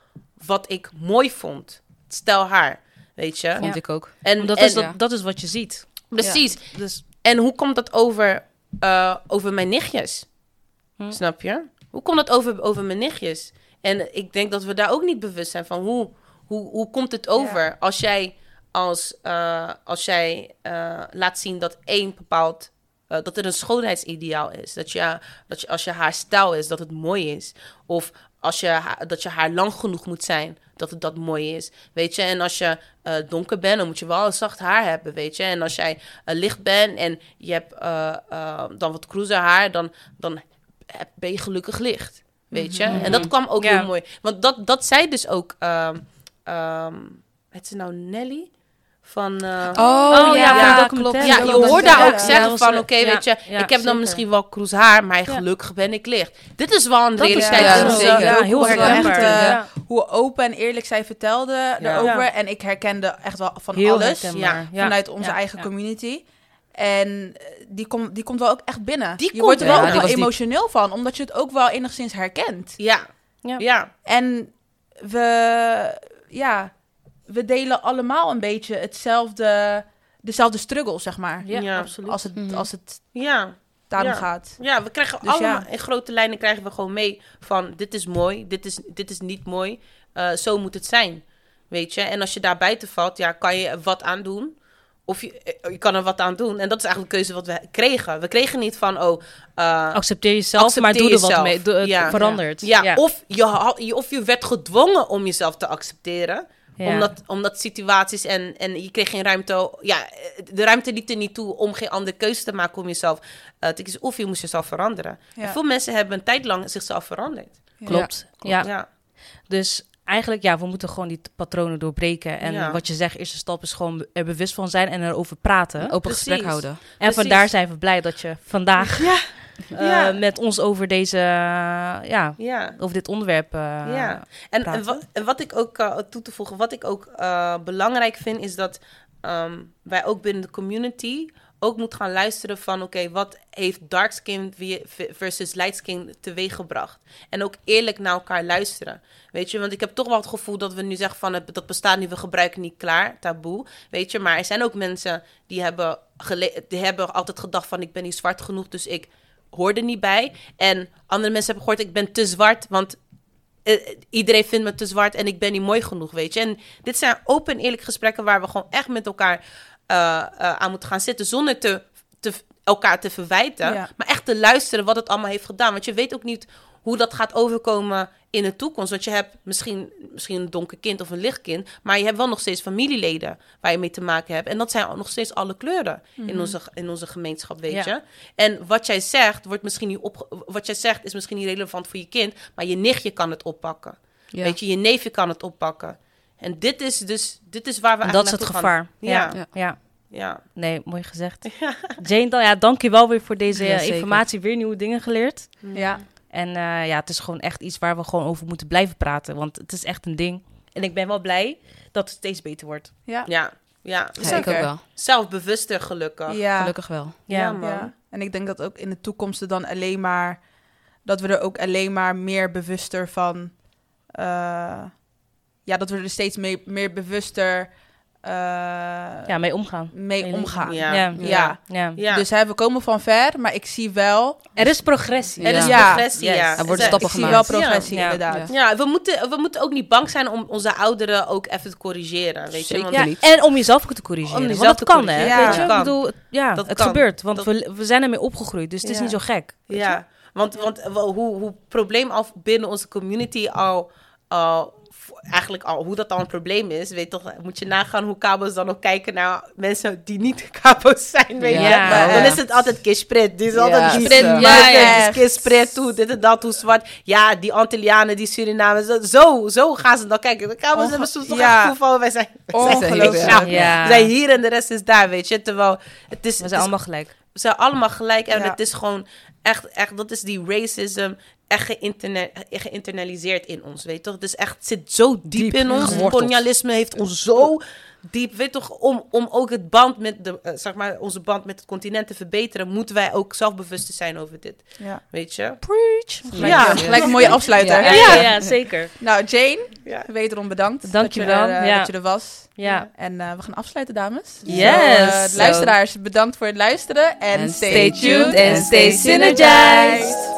S2: wat ik mooi vond. Stel haar, weet je.
S1: Vond ik ook.
S2: En,
S4: dat,
S2: en-
S4: is dat,
S1: ja.
S4: dat is wat je ziet.
S2: Precies.
S4: Dus
S2: En hoe komt dat over, eh, over mijn nichtjes?
S4: Hm.
S2: Snap je? Hoe komt dat over, over mijn nichtjes? En ik denk dat we daar ook niet bewust zijn van hoe, hoe, hoe komt het over als jij, als, eh, als jij eh, laat zien dat één bepaald. eh, dat er een schoonheidsideaal is. Dat je, dat je als je haar stijl is, dat het mooi is. Of als je, dat je haar lang genoeg moet zijn, dat het dat mooi is. Weet je, en als je donker bent, dan moet je wel een zacht haar hebben, weet je. En als jij licht bent en je hebt dan wat cruiser haar, dan, dan ben je gelukkig licht. Weet je? En dat kwam ook
S4: Ja.
S2: heel mooi. Want dat, dat zei dus ook. ehm ehm heet ze nou Nelly? Van. eh,
S1: Oh,
S4: ja,
S2: van de
S4: documentaire.
S2: ja, je hoort daar
S3: ja,
S2: ook
S3: ja,
S2: zeggen van, oké,
S4: ja,
S2: weet je,
S4: ja,
S2: ik heb dan
S4: zeker.
S2: misschien wel kroes haar, maar
S4: Ja.
S2: gelukkig ben ik licht. Dit is wel een
S4: is
S2: realiteit.
S1: ja, is
S4: ja, heel
S3: Hoe
S4: herkenbaar.
S3: eh,
S4: ja.
S3: Hoe open en eerlijk zij vertelde
S2: Ja.
S3: erover.
S4: Ja.
S3: En ik herkende echt wel van
S4: Heel
S3: alles.
S2: ja,
S4: Ja.
S3: Vanuit onze
S4: Ja.
S3: eigen
S4: Ja.
S3: community. En eh, die, komt die komt wel ook echt binnen.
S2: Die
S3: je
S2: komt
S3: wordt er wel ook
S1: Ja,
S3: wel
S1: diep.
S3: emotioneel van. Omdat je het ook wel enigszins herkent.
S2: Ja,
S4: Ja.
S2: ja.
S3: En we, ja, we delen allemaal een beetje hetzelfde, dezelfde struggle, zeg maar.
S4: Ja,
S2: Ja.
S4: absoluut.
S3: Als het,
S1: Mhm.
S3: als het
S2: ja.
S3: daarom
S2: Ja.
S3: gaat.
S2: Ja, we krijgen
S3: Dus
S2: allemaal,
S3: ja.
S2: in grote lijnen krijgen we gewoon mee van dit is mooi, dit is, dit is niet mooi, Eh, zo moet het zijn, weet je. En als je daar buiten valt, ja, kan je er wat aan doen. Of je, eh, je kan er wat aan doen. En dat is eigenlijk de keuze wat we kregen. We kregen niet van, oh... eh,
S4: Accepteer jezelf,
S2: Accepteer
S4: maar doe er wat
S2: jezelf.
S4: mee. Doe, het
S2: Ja.
S4: verandert.
S2: ja, Of, je, had- je- of je werd gedwongen om jezelf te accepteren.
S4: Ja.
S2: Omdat, omdat situaties en, en je kreeg geen ruimte. Ja, de ruimte liet er niet toe om geen andere keuze te maken om jezelf eh, te kiezen. Of je moest jezelf veranderen. En veel mensen hebben een tijd lang zichzelf veranderd.
S3: Ja.
S4: Klopt. Ja.
S2: ja.
S4: Dus eigenlijk, ja, we moeten gewoon die patronen doorbreken. En
S2: Ja.
S4: wat je zegt, eerste stap is gewoon er bewust van zijn en erover praten.
S1: Open
S2: Precies.
S1: gesprek houden.
S4: En
S2: precies.
S4: vandaar zijn we blij dat je vandaag
S2: Ja.
S4: eh,
S2: Ja.
S4: met ons over deze, eh, ja,
S2: Ja.
S4: over dit onderwerp. eh,
S2: Ja. En, wat, en wat ik ook uh, toe te voegen, wat ik ook uh, belangrijk vind, is dat um, wij ook binnen de community ook moeten gaan luisteren van oké, wat heeft dark skin versus light skin teweeggebracht? En ook eerlijk naar elkaar luisteren. Weet je, want ik heb toch wel het gevoel dat we nu zeggen van het, dat bestaat niet, we gebruiken niet klaar, taboe. Weet je, maar er zijn ook mensen die hebben, die hebben altijd gedacht van ik ben niet zwart genoeg, dus ik hoor er niet bij. En andere mensen hebben gehoord ik ben te zwart, want uh, iedereen vindt me te zwart en ik ben niet mooi genoeg, weet je. En dit zijn open en eerlijk gesprekken waar we gewoon echt met elkaar aan moeten gaan zitten zonder te, te, elkaar te verwijten,
S3: Ja.
S2: maar echt te luisteren wat het allemaal heeft gedaan. Want je weet ook niet hoe dat gaat overkomen in de toekomst. Want je hebt misschien, misschien een donker kind of een licht kind, maar je hebt wel nog steeds familieleden waar je mee te maken hebt. En dat zijn nog steeds alle kleuren
S3: Mhm.
S2: in, onze, in onze gemeenschap, weet
S4: Ja.
S2: je. En wat jij zegt, wordt misschien niet op, wat jij zegt is misschien niet relevant voor je kind, maar je nichtje kan het oppakken.
S1: Ja.
S2: Weet je, je neefje kan het oppakken. En dit is dus, dit is waar we
S4: En dat is het gevaar.
S2: gaan.
S4: Ja.
S2: Ja,
S4: ja.
S2: ja.
S4: Nee, mooi gezegd. Jane, dan, ja, dank je wel weer voor deze
S1: Ja,
S4: informatie. Weer nieuwe dingen geleerd.
S3: Ja.
S4: En eh, ja, het is gewoon echt iets waar we gewoon over moeten blijven praten. Want het is echt een ding. En ik ben wel blij dat het steeds beter wordt.
S3: Ja.
S2: Ja, ja.
S1: Ja, ik
S3: Zeker.
S1: ook wel.
S2: Zelfbewuster gelukkig.
S3: Ja.
S1: Gelukkig wel.
S4: Ja,
S2: Ja, man.
S3: Ja. En ik denk dat ook in de toekomst er dan alleen maar... dat we er ook alleen maar meer bewuster van... eh, ja, dat we er steeds mee, meer bewuster eh,
S4: ja mee omgaan.
S3: mee omgaan.
S2: Ja.
S4: Ja.
S3: Ja.
S4: Ja.
S2: Ja.
S3: Dus hè, we komen van ver, maar ik zie wel...
S4: Er is progressie.
S2: Er is
S3: Ja.
S2: progressie,
S4: Yes.
S2: ja.
S1: Er worden stappen
S3: ik zie
S1: gemaakt.
S3: wel progressie,
S4: Ja.
S3: inderdaad.
S1: Ja.
S2: Ja, we moeten, we moeten ook niet bang zijn om onze ouderen ook even te corrigeren. Weet je? Want
S4: Ja,
S1: niet.
S4: en om jezelf ook te corrigeren.
S2: Om
S4: Want
S2: jezelf
S4: dat
S2: te
S4: kan, hè? Weet je? Ik bedoel, ja,
S2: Dat
S4: het
S2: kan.
S4: gebeurt. Want
S2: Dat-
S4: we, we zijn ermee opgegroeid. Dus het is
S2: Ja.
S4: niet zo gek.
S2: Ja, want, want hoe, hoe het probleem al binnen onze community al, al eigenlijk al, hoe dat al een probleem is, weet toch, moet je nagaan hoe kabo's dan ook kijken naar mensen die niet kabo's zijn, weet je.
S4: Ja.
S2: Dan is het altijd kiesprit, die is altijd die
S1: ja,
S3: ja.
S2: kiesprit, hoe dit en dat, hoe zwart. Ja, die Antillianen, die Surinamers, zo- zo, gaan ze dan kijken. De
S3: Onge-
S2: hebben soms toch
S3: ja.
S2: gevoel van, wij zijn, wij zijn
S3: Ongelooflijk.
S4: Ja.
S2: We zijn hier en de rest is daar, weet je. Terwijl het is,
S4: We zijn allemaal gelijk.
S2: we zijn allemaal gelijk en het is gewoon echt, echt, dat is die racism echt geïnterne- geïnternaliseerd in ons, weet je toch? Het is echt, het zit zo diep,
S1: Diep
S2: in ons.
S1: geworteld.
S2: Kolonialisme heeft ons zo diep, weet je toch, om, om ook het band met de, eh, zeg maar, onze band met het continent te verbeteren, moeten wij ook zelfbewust zijn over dit,
S3: Ja.
S2: weet je?
S4: Preach.
S2: Ja.
S3: Gelijk een mooie afsluiter.
S1: Ja.
S4: Ja, ja, zeker.
S3: Nou, Jane,
S2: Ja.
S3: wederom bedankt.
S4: Dank je
S3: dat
S4: wel,
S3: er, eh,
S4: ja.
S3: Dat je er was.
S4: Ja.
S3: En eh, we gaan afsluiten, dames.
S4: Yes.
S3: Zo,
S4: Zo.
S3: luisteraars, bedankt voor het luisteren. En, stay
S1: stay tuned
S3: en
S1: and
S3: stay
S1: stay
S3: synergized.